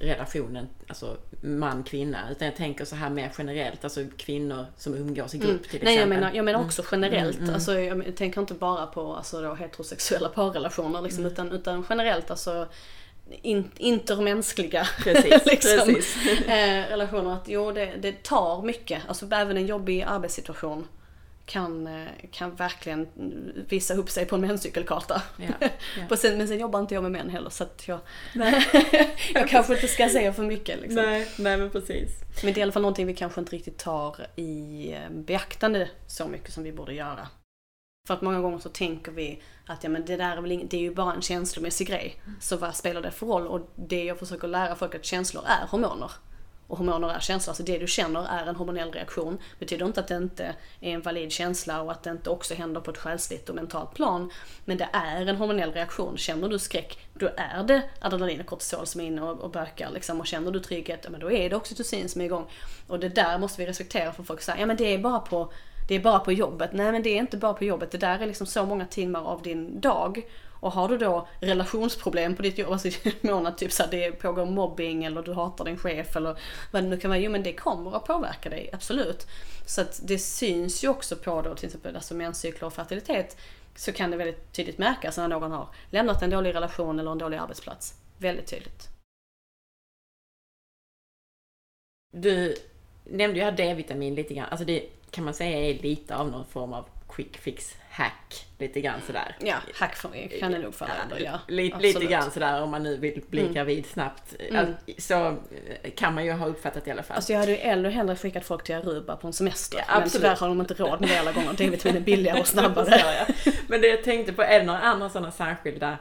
S1: relationen, alltså man-kvinna. Utan jag tänker så här mer generellt, alltså kvinnor som umgås i grupp mm. till exempel.
S2: Nej jag menar, jag menar också mm. generellt. Mm, mm. Alltså, jag tänker inte bara på alltså, då, heterosexuella parrelationer liksom, mm. utan, utan generellt alltså in, intermänskliga
S1: precis, liksom, precis.
S2: Eh, relationer. Att jo, det, det tar mycket. Alltså även en jobbig arbetssituation kan, eh, kan verkligen visa upp sig på en menscykelkarta. Ja, ja. sen, men sen jobbar inte jag med män heller så att jag, jag kanske inte ska säga för mycket. Liksom.
S1: Nej, nej men precis.
S2: Men det är i alla fall någonting vi kanske inte riktigt tar i eh, beaktande så mycket som vi borde göra. För att många gånger så tänker vi att ja, men det där är, väl ing- det är ju bara en känslomässig grej. Så vad spelar det för roll? Och det jag försöker lära folk att känslor är hormoner och hormoner är känslor. Alltså det du känner är en hormonell reaktion. Betyder inte att det inte är en valid känsla och att det inte också händer på ett själsligt och mentalt plan. Men det är en hormonell reaktion. Känner du skräck, då är det adrenalin och kortisol som är inne och, och bökar. Liksom. Och känner du trygghet, ja, men då är det oxytocin som är igång. Och det där måste vi respektera för folk säger, ja men det är bara på det är bara på jobbet. Nej men det är inte bara på jobbet. Det där är liksom så många timmar av din dag. Och har du då relationsproblem på ditt jobb, alltså månad, typ såhär det pågår mobbing eller du hatar din chef eller vad det nu kan vara. Jo men det kommer att påverka dig, absolut. Så att det syns ju också på då till exempel alltså menscykler och fertilitet så kan det väldigt tydligt märkas när någon har lämnat en dålig relation eller en dålig arbetsplats. Väldigt tydligt.
S1: Du nämnde ju här D-vitamin lite grann. Alltså det kan man säga är lite av någon form av quick fix hack. Lite grann sådär.
S2: Ja, hack kan det nog falla under. Ja,
S1: lite, lite grann sådär om man nu vill bli mm. gravid snabbt. Mm. Så eh, kan man ju ha uppfattat i alla fall.
S2: Alltså jag hade ju ännu hellre skickat folk till Aruba på en semester. Ja, men tyvärr har de inte råd med det alla gånger. D-vitamin är billigare och snabbare.
S1: men det jag tänkte på, är det några andra sådana särskilda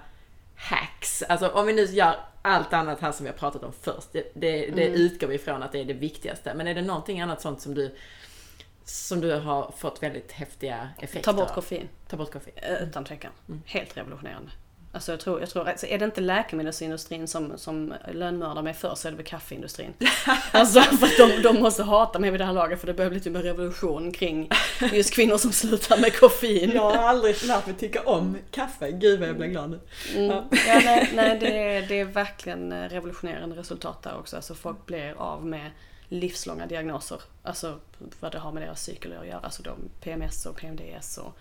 S1: hacks? Alltså om vi nu gör allt annat här som vi har pratat om först, det, det, det
S2: Mm.
S1: utgår vi ifrån att det är det viktigaste. Men är det någonting annat sånt som du, som du har fått väldigt häftiga effekter
S2: Ta bort koffein.
S1: Ta bort koffein.
S2: Eh, Utan tvekan.
S1: Mm.
S2: Helt revolutionerande. Alltså jag tror, jag tror alltså är det inte läkemedelsindustrin som, som lönnmördar mig för så är det väl kaffeindustrin. alltså för att de, de måste hata mig vid det här laget för det börjar bli typ en revolution kring just kvinnor som slutar med koffein.
S1: Jag har aldrig lärt mig tycka om kaffe. Gud vad jag blir glad nu.
S2: Mm.
S1: Ja.
S2: Ja, nej, nej det, är, det är verkligen revolutionerande resultat där också. Alltså folk blir av med livslånga diagnoser. Alltså vad det har med deras cykel att göra. Alltså de PMS och PMDS och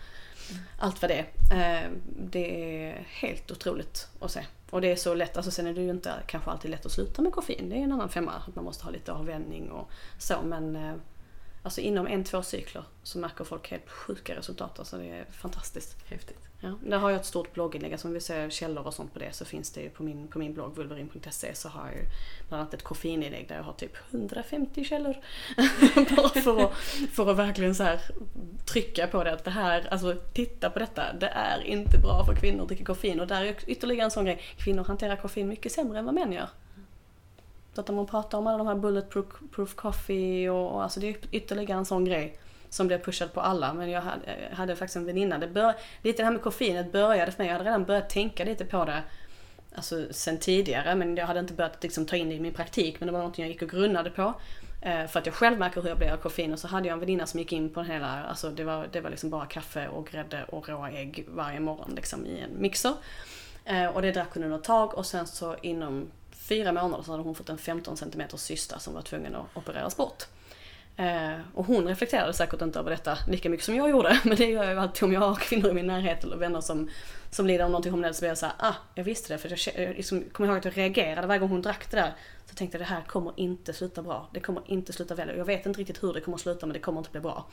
S2: allt vad det är. Eh, Det är helt otroligt att se. Och det är så lätt, alltså sen är det ju inte kanske alltid lätt att sluta med koffein. Det är en annan femma, att man måste ha lite avvänjning och så. Men eh, alltså inom en, två cykler så märker folk helt sjuka resultat. Alltså det är fantastiskt.
S1: Häftigt.
S2: Ja, där har jag ett stort blogginlägg, alltså om vi ser källor och sånt på det så finns det ju på min, på min blogg vulverin.se så har jag ju bland annat ett koffeininlägg där jag har typ 150 källor. Bara för att, för att verkligen så här trycka på det att det här, alltså titta på detta, det är inte bra för kvinnor att dricka koffein. Och där är ytterligare en sån grej, kvinnor hanterar koffein mycket sämre än vad män gör. Så att om man pratar om alla de här bulletproof coffee och, och alltså det är ytterligare en sån grej som blev pushad på alla. Men jag hade, jag hade faktiskt en väninna, det bör, lite det här med koffeinet började för mig, jag hade redan börjat tänka lite på det alltså, sen tidigare men jag hade inte börjat liksom, ta in det i min praktik men det var någonting jag gick och grunnade på. Eh, för att jag själv märker hur jag blir av koffein och så hade jag en väninna som gick in på hela, alltså det var, det var liksom bara kaffe och grädde och råa ägg varje morgon liksom i en mixer. Eh, och det drack hon under ett tag och sen så inom fyra månader så hade hon fått en 15 cm cysta som var tvungen att opereras bort. Eh, och hon reflekterade säkert inte över detta lika mycket som jag gjorde. Men det gör jag ju alltid om jag har kvinnor i min närhet eller vänner som, som lider av någonting hormonellt. Så blir jag såhär, ah, jag visste det. För jag jag liksom, kommer ihåg att jag reagerade varje gång hon drack det där. Så tänkte jag, det här kommer inte sluta bra. Det kommer inte sluta väl. Jag vet inte riktigt hur det kommer sluta men det kommer inte bli bra.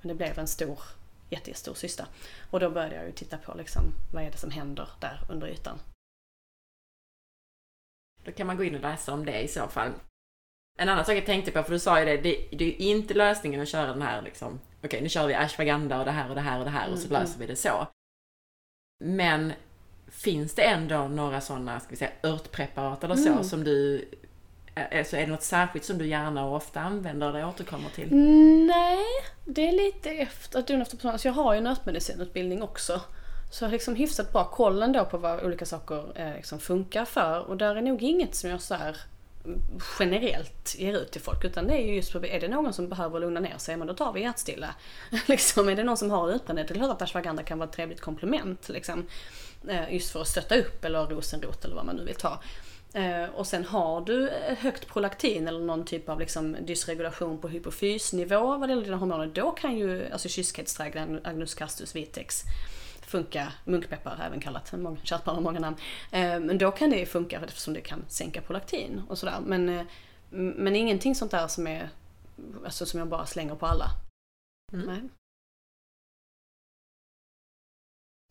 S2: Men det blev en stor, jättestor cysta. Och då började jag ju titta på liksom, vad är det som händer där under ytan.
S1: Då kan man gå in och läsa om det i så fall. En annan sak jag tänkte på, för du sa ju det, det, det är inte lösningen att köra den här liksom, okej nu kör vi ashwagandha och det här och det här och det här och så
S2: Mm,
S1: löser vi det så. Men finns det ändå några sådana, ska vi säga, örtpreparat eller så
S2: Mm.
S1: som du, alltså är det något särskilt som du gärna och ofta använder eller återkommer till?
S2: Nej, det är lite efter, att efter person. Alltså jag har ju en örtmedicinutbildning också. Så jag har liksom hyfsat bra koll ändå på vad olika saker eh, liksom funkar för. Och där är nog inget som jag så här mm, generellt ger ut till folk. Utan det är ju just på, är det någon som behöver lugna ner sig, men då tar vi hjärtstilla. liksom, är det någon som har utbrändhet, det är klart att ashwagandha kan vara ett trevligt komplement. Liksom. Eh, just för att stötta upp, eller rosenrot eller vad man nu vill ta. Eh, och sen har du eh, högt prolaktin eller någon typ av liksom dysregulation på hypofysnivå vad det gäller dina hormoner, då kan ju alltså kyskhetsträgg, Agnus castus vitex funka, munkpeppar även kallat, barn har många namn. Eh, men då kan det ju funka eftersom det kan sänka prolaktin och sådär. Men, eh, men ingenting sånt där som är, alltså som jag bara slänger på alla.
S1: Mm.
S2: Nej.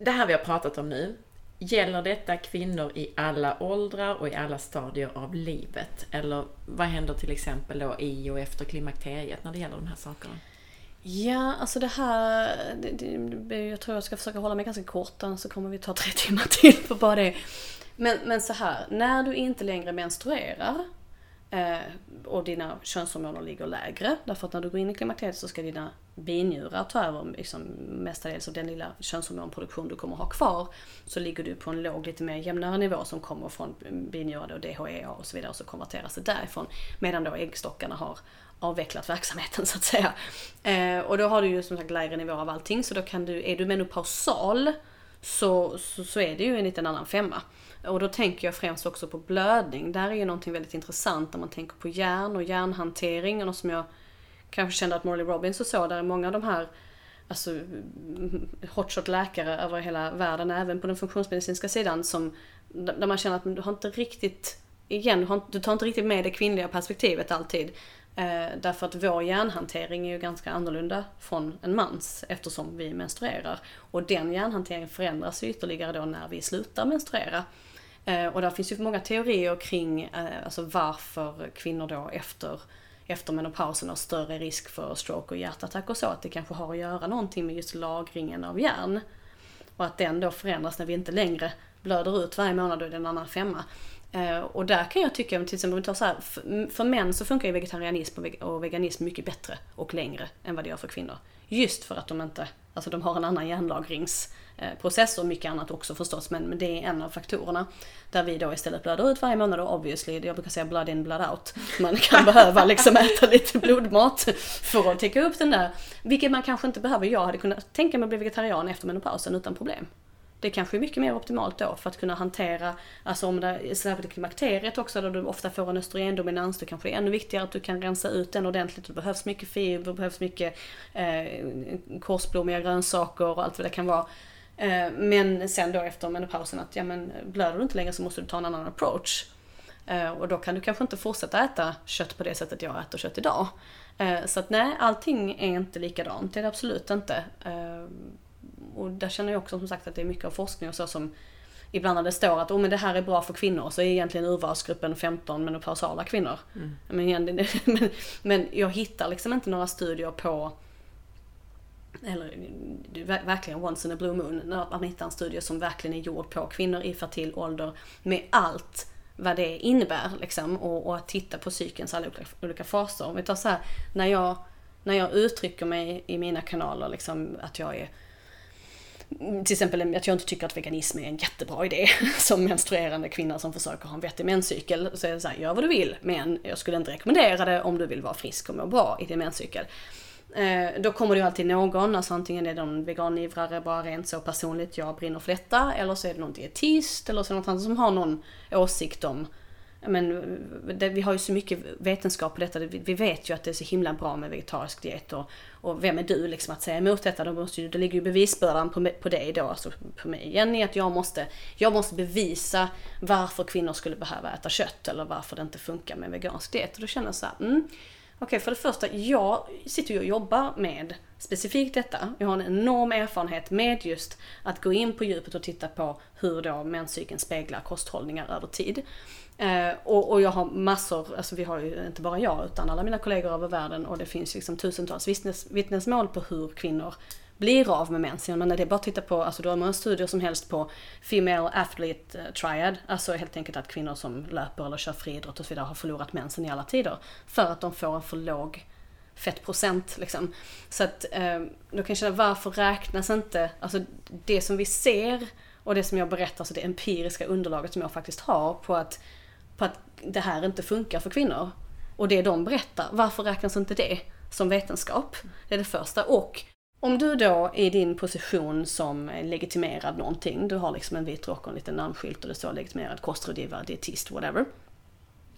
S1: Det här vi har pratat om nu, gäller detta kvinnor i alla åldrar och i alla stadier av livet? Eller vad händer till exempel då i och efter klimakteriet när det gäller de här sakerna?
S2: Ja, alltså det här, det, det, jag tror jag ska försöka hålla mig ganska kort, annars så kommer vi ta tre timmar till på bara det. Men, men så här, när du inte längre menstruerar eh, och dina könshormoner ligger lägre, därför att när du går in i klimakteriet så ska dina binjurar ta över liksom, mestadels av den lilla könshormonproduktion du kommer ha kvar, så ligger du på en låg, lite mer jämnare nivå som kommer från binjurar och DHEA och så vidare, och så konverteras det därifrån. Medan då äggstockarna har avvecklat verksamheten så att säga. Eh, och då har du ju som sagt lägre nivå av allting, så då kan du, är du menopausal så, så, så är det ju en liten annan femma. Och då tänker jag främst också på blödning. Där är ju någonting väldigt intressant när man tänker på hjärn och hjärnhantering. Och något som jag kanske kände att Morley Robbins och så, där är många av de här alltså, mm, hotshot läkare över hela världen, även på den funktionsmedicinska sidan, som, där man känner att du har inte riktigt, igen, du tar inte riktigt med det kvinnliga perspektivet alltid. Eh, därför att vår hjärnhantering är ju ganska annorlunda från en mans eftersom vi menstruerar. Och den hjärnhanteringen förändras ju ytterligare då när vi slutar menstruera. Eh, och där finns ju många teorier kring eh, alltså varför kvinnor då efter, efter menopausen har större risk för stroke och hjärtattack och så. Att det kanske har att göra någonting med just lagringen av järn. Och att den då förändras när vi inte längre blöder ut varje månad, då är det en annan femma. Eh, och där kan jag tycka, till exempel tar så här, för, män så funkar ju vegetarianism och, veg och veganism mycket bättre och längre än vad det gör för kvinnor. Just för att de inte, alltså de har en annan järnlagringsprocess och mycket annat också förstås, men, men det är en av faktorerna. Där vi då istället blöder ut varje månad och obviously, jag brukar säga blood in, blood out. Man kan behöva liksom äta lite blodmat för att täcka upp den där. Vilket man kanske inte behöver. Jag hade kunnat tänka mig att bli vegetarian efter menopausen utan problem. Det kanske är mycket mer optimalt då för att kunna hantera, alltså om det är särskilt klimakteriet också där du ofta får en östrogendominans, då kanske det är ännu viktigare att du kan rensa ut den ordentligt. Det behövs mycket fiber, det behövs mycket eh, korsblommiga grönsaker och allt vad det kan vara. Eh, men sen då efter menopausen att ja men blöder du inte längre så måste du ta en annan approach. Eh, och då kan du kanske inte fortsätta äta kött på det sättet jag äter kött idag. Eh, så att nej, allting är inte likadant, det är det absolut inte. Eh, och där känner jag också som sagt att det är mycket av forskning och så som ibland när det står att oh, men det här är bra för kvinnor så är egentligen urvalsgruppen 15 menopausala kvinnor. Mm. Men, men, men jag hittar liksom inte några studier på eller verkligen once in a blue moon, när man hittar en studie som verkligen är gjord på kvinnor i fertil ålder med allt vad det innebär liksom och, och att titta på psykens alla olika, olika faser. Om vi tar så här, när jag, när jag uttrycker mig i mina kanaler liksom att jag är till exempel att jag inte tycker att veganism är en jättebra idé som menstruerande kvinna som försöker ha en vettig menscykel. Så är det så här, gör vad du vill men jag skulle inte rekommendera det om du vill vara frisk och må bra i din menscykel. Eh, då kommer det ju alltid någon, alltså antingen är det någon veganivrare bara rent så personligt, jag brinner för detta, eller så är det någon dietist eller så är det någon annan som har någon åsikt om men det, vi har ju så mycket vetenskap på detta. Vi, vi, vet ju att det är så himla bra med vegetarisk diet och, och vem är du liksom att säga emot detta? Då, måste ju, då ligger ju bevisbördan på, på dig då, alltså på mig Jenny, att jag måste, jag måste bevisa varför kvinnor skulle behöva äta kött eller varför det inte funkar med vegansk diet. Och då känner jag så här, mm, Okej, okay, för det första, jag sitter ju och jobbar med specifikt detta. Jag har en enorm erfarenhet med just att gå in på djupet och titta på hur då menscykeln speglar kosthållningar över tid. Eh, och, och, jag har massor, alltså vi har ju inte bara jag utan alla mina kollegor över världen och det finns liksom tusentals vittnes, vittnesmål på hur kvinnor blir av med mens. Men det är bara att titta på, alltså du har många studier som helst på Female Athlete eh, Triad, alltså helt enkelt att kvinnor som löper eller kör friidrott och så vidare har förlorat mensen i alla tider. För att de får en för låg fettprocent liksom. Så att eh, då kan jag känna, varför räknas inte, alltså det som vi ser och det som jag berättar, alltså det empiriska underlaget som jag faktiskt har på att på att det här inte funkar för kvinnor. Och det de berättar, varför räknas inte det som vetenskap? Det är det första. Och om du då i din position som legitimerad någonting, du har liksom en vit rock och en liten namnskylt och det står legitimerad kostrådgivare, dietist, whatever.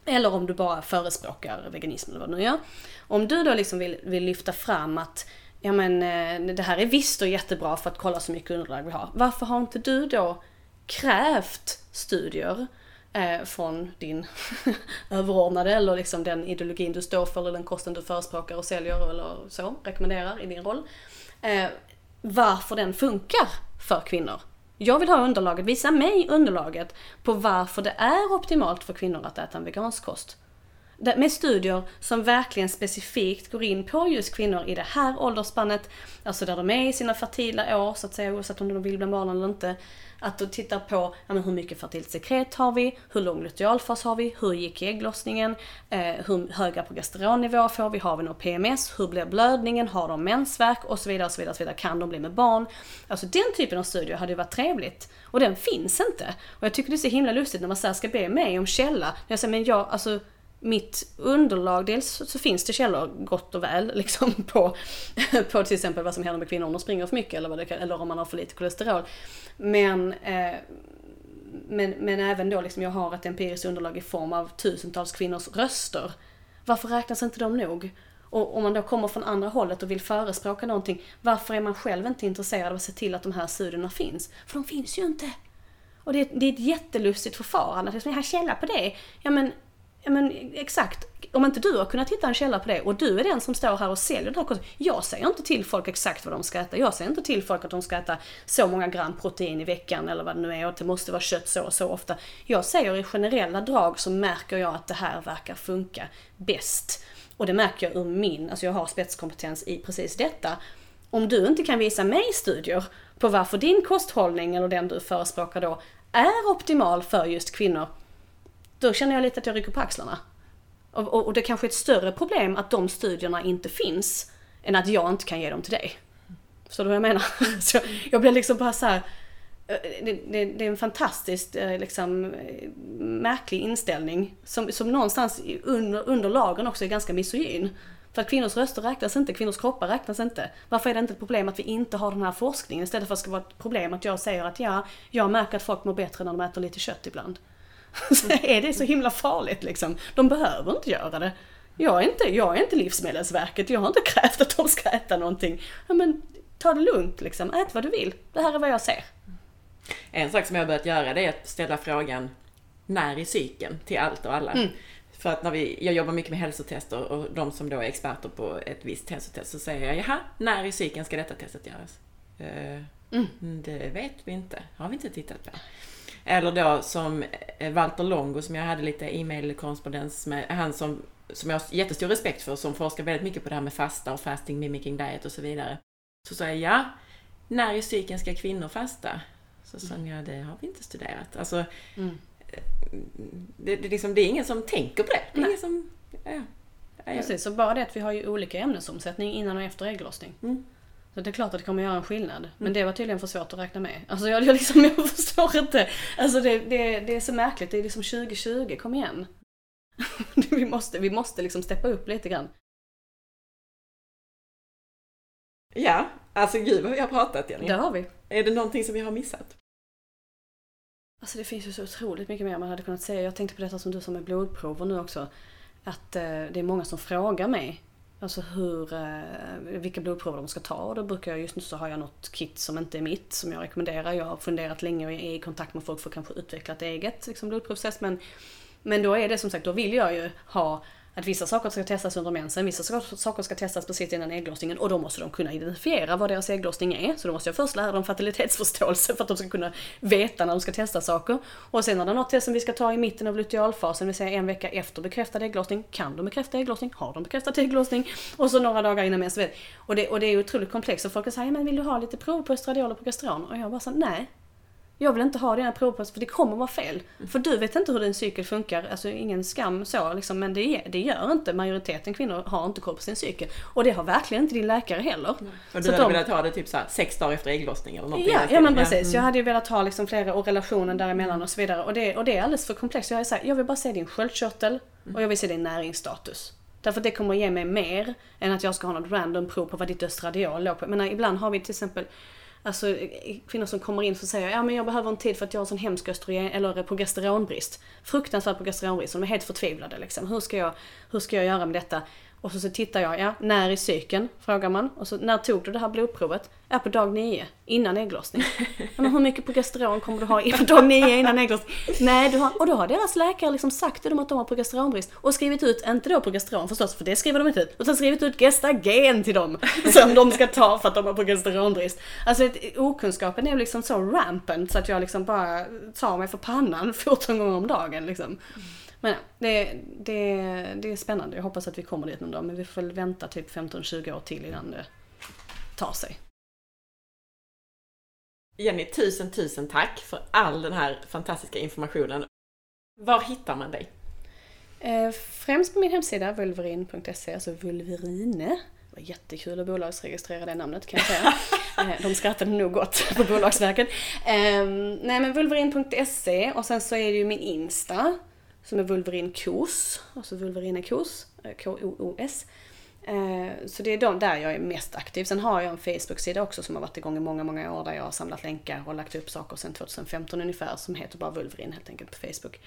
S2: Eller om du bara förespråkar veganism eller vad du nu gör. Om du då liksom vill, vill lyfta fram att ja men eh, det här är visst och jättebra för att kolla så mycket underlag vi har. Varför har inte du då krävt studier eh, från din överordnade eller liksom den ideologin du står för eller den kosten du förespråkar och säljer eller så, rekommenderar i din roll. Eh, varför den funkar för kvinnor. Jag vill ha underlaget, visa mig underlaget på varför det är optimalt för kvinnor att äta en vegansk kost. Med studier som verkligen specifikt går in på just kvinnor i det här åldersspannet, alltså där de är i sina fertila år så att säga, oavsett om de vill bli barn eller inte. Att du tittar på ja, men hur mycket fertilt sekret har vi, hur lång lutealfas har vi, hur gick ägglossningen, eh, hur höga progesteronnivåer får vi, har vi någon PMS, hur blir blödningen, har de mensvärk och så vidare, och så vidare, och så vidare. Kan de bli med barn? Alltså den typen av studier hade ju varit trevligt. Och den finns inte. Och jag tycker det är så himla lustigt när man så ska be mig om källa. när Jag säger, men jag, alltså mitt underlag, dels så finns det källor gott och väl liksom på, på till exempel vad som händer med kvinnor om de springer för mycket eller, vad det kan, eller om man har för lite kolesterol. Men, eh, men, men även då liksom jag har ett empiriskt underlag i form av tusentals kvinnors röster. Varför räknas inte de nog? Och om man då kommer från andra hållet och vill förespråka någonting, varför är man själv inte intresserad av att se till att de här studierna finns? För de finns ju inte! Och det är, det är ett jättelustigt förfarande. Att jag har källa på det. Ja men men exakt. Om inte du har kunnat hitta en källa på det och du är den som står här och säljer den här kosten. Jag säger inte till folk exakt vad de ska äta. Jag säger inte till folk att de ska äta så många gram protein i veckan eller vad det nu är och att det måste vara kött så och så ofta. Jag säger i generella drag så märker jag att det här verkar funka bäst. Och det märker jag ur min, alltså jag har spetskompetens i precis detta. Om du inte kan visa mig studier på varför din kosthållning eller den du förespråkar då är optimal för just kvinnor, då känner jag lite att jag rycker på axlarna. Och, och, och det kanske är ett större problem att de studierna inte finns, än att jag inte kan ge dem till dig. Förstår du vad jag menar? Så jag blir liksom bara så här, eh, det, det, det, är en fantastiskt eh, liksom, eh, märklig inställning som, som någonstans under, under lagen också är ganska misogyn. För att kvinnors röster räknas inte, kvinnors kroppar räknas inte. Varför är det inte ett problem att vi inte har den här forskningen istället för att det ska vara ett problem att jag säger att ja, jag märker att folk mår bättre när de äter lite kött ibland. Så är det så himla farligt liksom? De behöver inte göra det. Jag är inte, jag är inte Livsmedelsverket, jag har inte krävt att de ska äta någonting. Ja, men ta det lugnt liksom, ät vad du vill. Det här är vad jag ser.
S1: En sak som jag har börjat göra det är att ställa frågan när i cykeln till allt och alla. Mm. För att när vi, jag jobbar mycket med hälsotester och de som då är experter på ett visst hälsotest så säger jag, jaha, när i cykeln ska detta testet göras? Uh, mm. Det vet vi inte, har vi inte tittat på. Eller då som eh, Walter Longo som jag hade lite e-mail-korrespondens med, han som, som jag har jättestor respekt för, som forskar väldigt mycket på det här med fasta och fasting mimicking diet och så vidare. Så sa jag, ja, när i cykeln ska kvinnor fasta? Så sa mm. jag, det har vi inte studerat. Alltså, mm det, det, liksom, det är ingen som tänker på det. det är ingen som, ja, ja,
S2: Precis, så bara det att vi har ju olika ämnesomsättning innan och efter ägglossning. Mm. Så det är klart att det kommer göra en skillnad. Mm. Men det var tydligen för svårt att räkna med. Alltså jag, jag, liksom, jag förstår inte. Alltså det, det, det är så märkligt. Det är liksom 2020, kom igen. vi måste, vi måste liksom steppa upp lite grann.
S1: Ja, alltså gud vad vi har pratat Jenny.
S2: Det har vi.
S1: Är det någonting som vi har missat?
S2: Alltså det finns ju så otroligt mycket mer man hade kunnat säga. Jag tänkte på detta som du sa med blodprover nu också. Att eh, det är många som frågar mig Alltså hur, eh, vilka blodprover de ska ta och då brukar jag, just nu så har jag något kit som inte är mitt som jag rekommenderar. Jag har funderat länge och är i kontakt med folk för att kanske utveckla ett eget liksom, blodprovstest. Men, men då är det som sagt, då vill jag ju ha att vissa saker ska testas under mensen, vissa saker ska testas precis innan ägglossningen och då måste de kunna identifiera vad deras ägglossning är. Så då måste jag först lära dem fertilitetsförståelse för att de ska kunna veta när de ska testa saker. Och sen när det är något test som vi ska ta i mitten av lutealfasen, det vill säga en vecka efter bekräftad ägglossning. Kan de bekräfta ägglossning? Har de bekräftat ägglossning? Och så några dagar innan mens. Och det, och det är otroligt komplext. Och folk säger, men vill du ha lite prov på estradiol och progesteron? Och jag bara så nej, jag vill inte ha dina provpass för det kommer vara fel. Mm. För du vet inte hur din cykel funkar, alltså ingen skam så liksom, men det, det gör inte majoriteten kvinnor har inte koll på sin cykel. Och det har verkligen inte din läkare heller. Mm.
S1: Och du hade de, velat ha det typ så här, sex dagar efter ägglossning eller något?
S2: Ja, ja men precis. Mm. Jag hade ju velat ha liksom flera och relationen däremellan och så vidare. Och det, och det är alldeles för komplext. Jag, är så här, jag vill bara se din sköldkörtel mm. och jag vill se din näringsstatus. Därför att det kommer att ge mig mer än att jag ska ha något random prov på vad ditt östradiol låg på. Men ibland har vi till exempel Alltså eh, eh, kvinnor som kommer in och säger ja men jag behöver en tid för att jag har sån hemsk östrogen eller eh, progesteronbrist. Fruktansvärd progesteronbrist. De är helt förtvivlade liksom. Hur ska jag, hur ska jag göra med detta? Och så, så tittar jag, ja, när i cykeln? Frågar man. Och så, när tog du det här blodprovet? Ja, på dag nio, innan ägglossning. men hur mycket progesteron kommer du ha på dag nio innan ägglossning? Nej, du har, och då har deras läkare liksom sagt till dem att de har progesteronbrist och skrivit ut, inte då progesteron förstås, för det skriver de inte ut, utan skrivit ut gestagen till dem som de ska ta för att de har progesteronbrist. Alltså okunskapen är liksom så rampant så att jag liksom bara tar mig för pannan 14 gånger om dagen liksom. Men det, det, det är spännande. Jag hoppas att vi kommer dit någon dag. Men vi får väl vänta typ 15-20 år till innan det tar sig.
S1: Jenny, tusen tusen tack för all den här fantastiska informationen. Var hittar man dig?
S2: Eh, främst på min hemsida vulverin.se, alltså vulverine. Det var jättekul att bolagsregistrera det namnet kan jag säga. Eh, de skrattade nog gott på Bolagsverket. Eh, nej men vulverin.se och sen så är det ju min Insta som är Vulverin Kos, alltså Wolverine eh, Kos, K-O-O-S. Eh, så det är de där jag är mest aktiv. Sen har jag en Facebook-sida också som har varit igång i många, många år där jag har samlat länkar och lagt upp saker sedan 2015 ungefär som heter bara vulverin helt enkelt på Facebook.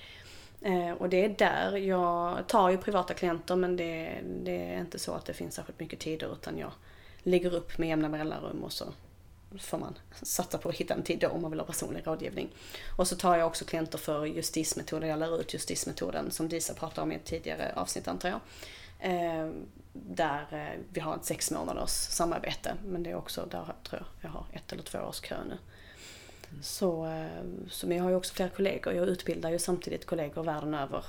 S2: Eh, och det är där jag tar ju privata klienter men det, det är inte så att det finns särskilt mycket tider utan jag lägger upp med jämna mellanrum och så får man satsa på att hitta en tid då om man vill ha personlig rådgivning. Och så tar jag också klienter för justismetoden. Jag lär ut justismetoden som Disa pratade om i ett tidigare avsnitt antar jag. Eh, där eh, vi har ett sex månaders samarbete. Men det är också, där tror jag jag har ett eller två års kö nu. Mm. Så, eh, så, men jag har ju också flera kollegor. Jag utbildar ju samtidigt kollegor världen över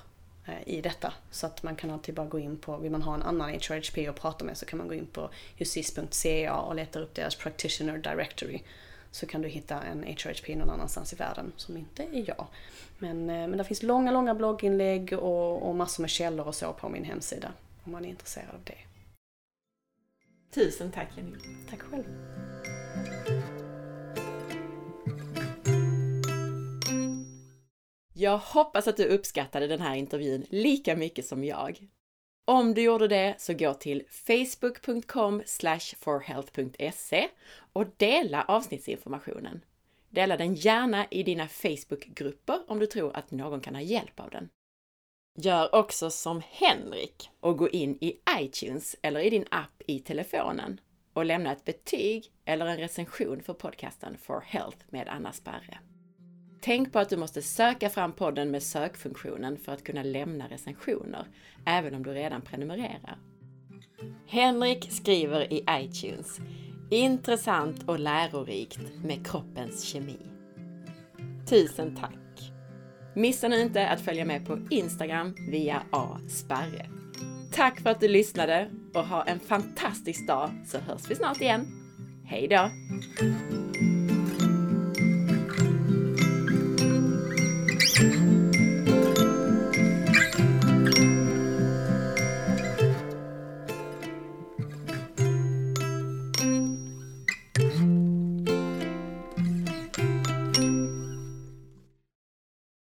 S2: i detta. Så att man kan alltid bara gå in på, vill man ha en annan HRHP att prata med så kan man gå in på justice.ca och leta upp deras practitioner directory. så kan du hitta en HRHP någon annanstans i världen som inte är jag. Men, eh, men det finns långa, långa blogginlägg och, och massor med källor och så på min hemsida om man är intresserad av det.
S1: Tusen tack Jenny.
S2: Tack själv.
S1: Jag hoppas att du uppskattade den här intervjun lika mycket som jag. Om du gjorde det så gå till facebook.com forhealth.se och dela avsnittsinformationen. Dela den gärna i dina Facebookgrupper om du tror att någon kan ha hjälp av den. Gör också som Henrik och gå in i iTunes eller i din app i telefonen och lämna ett betyg eller en recension för podcasten For Health med Anna Sparre. Tänk på att du måste söka fram podden med sökfunktionen för att kunna lämna recensioner, även om du redan prenumererar. Henrik skriver i iTunes Intressant och lärorikt med kroppens kemi. Tusen tack! Missa nu inte att följa med på Instagram via asparre. Tack för att du lyssnade och ha en fantastisk dag så hörs vi snart igen. Hej då!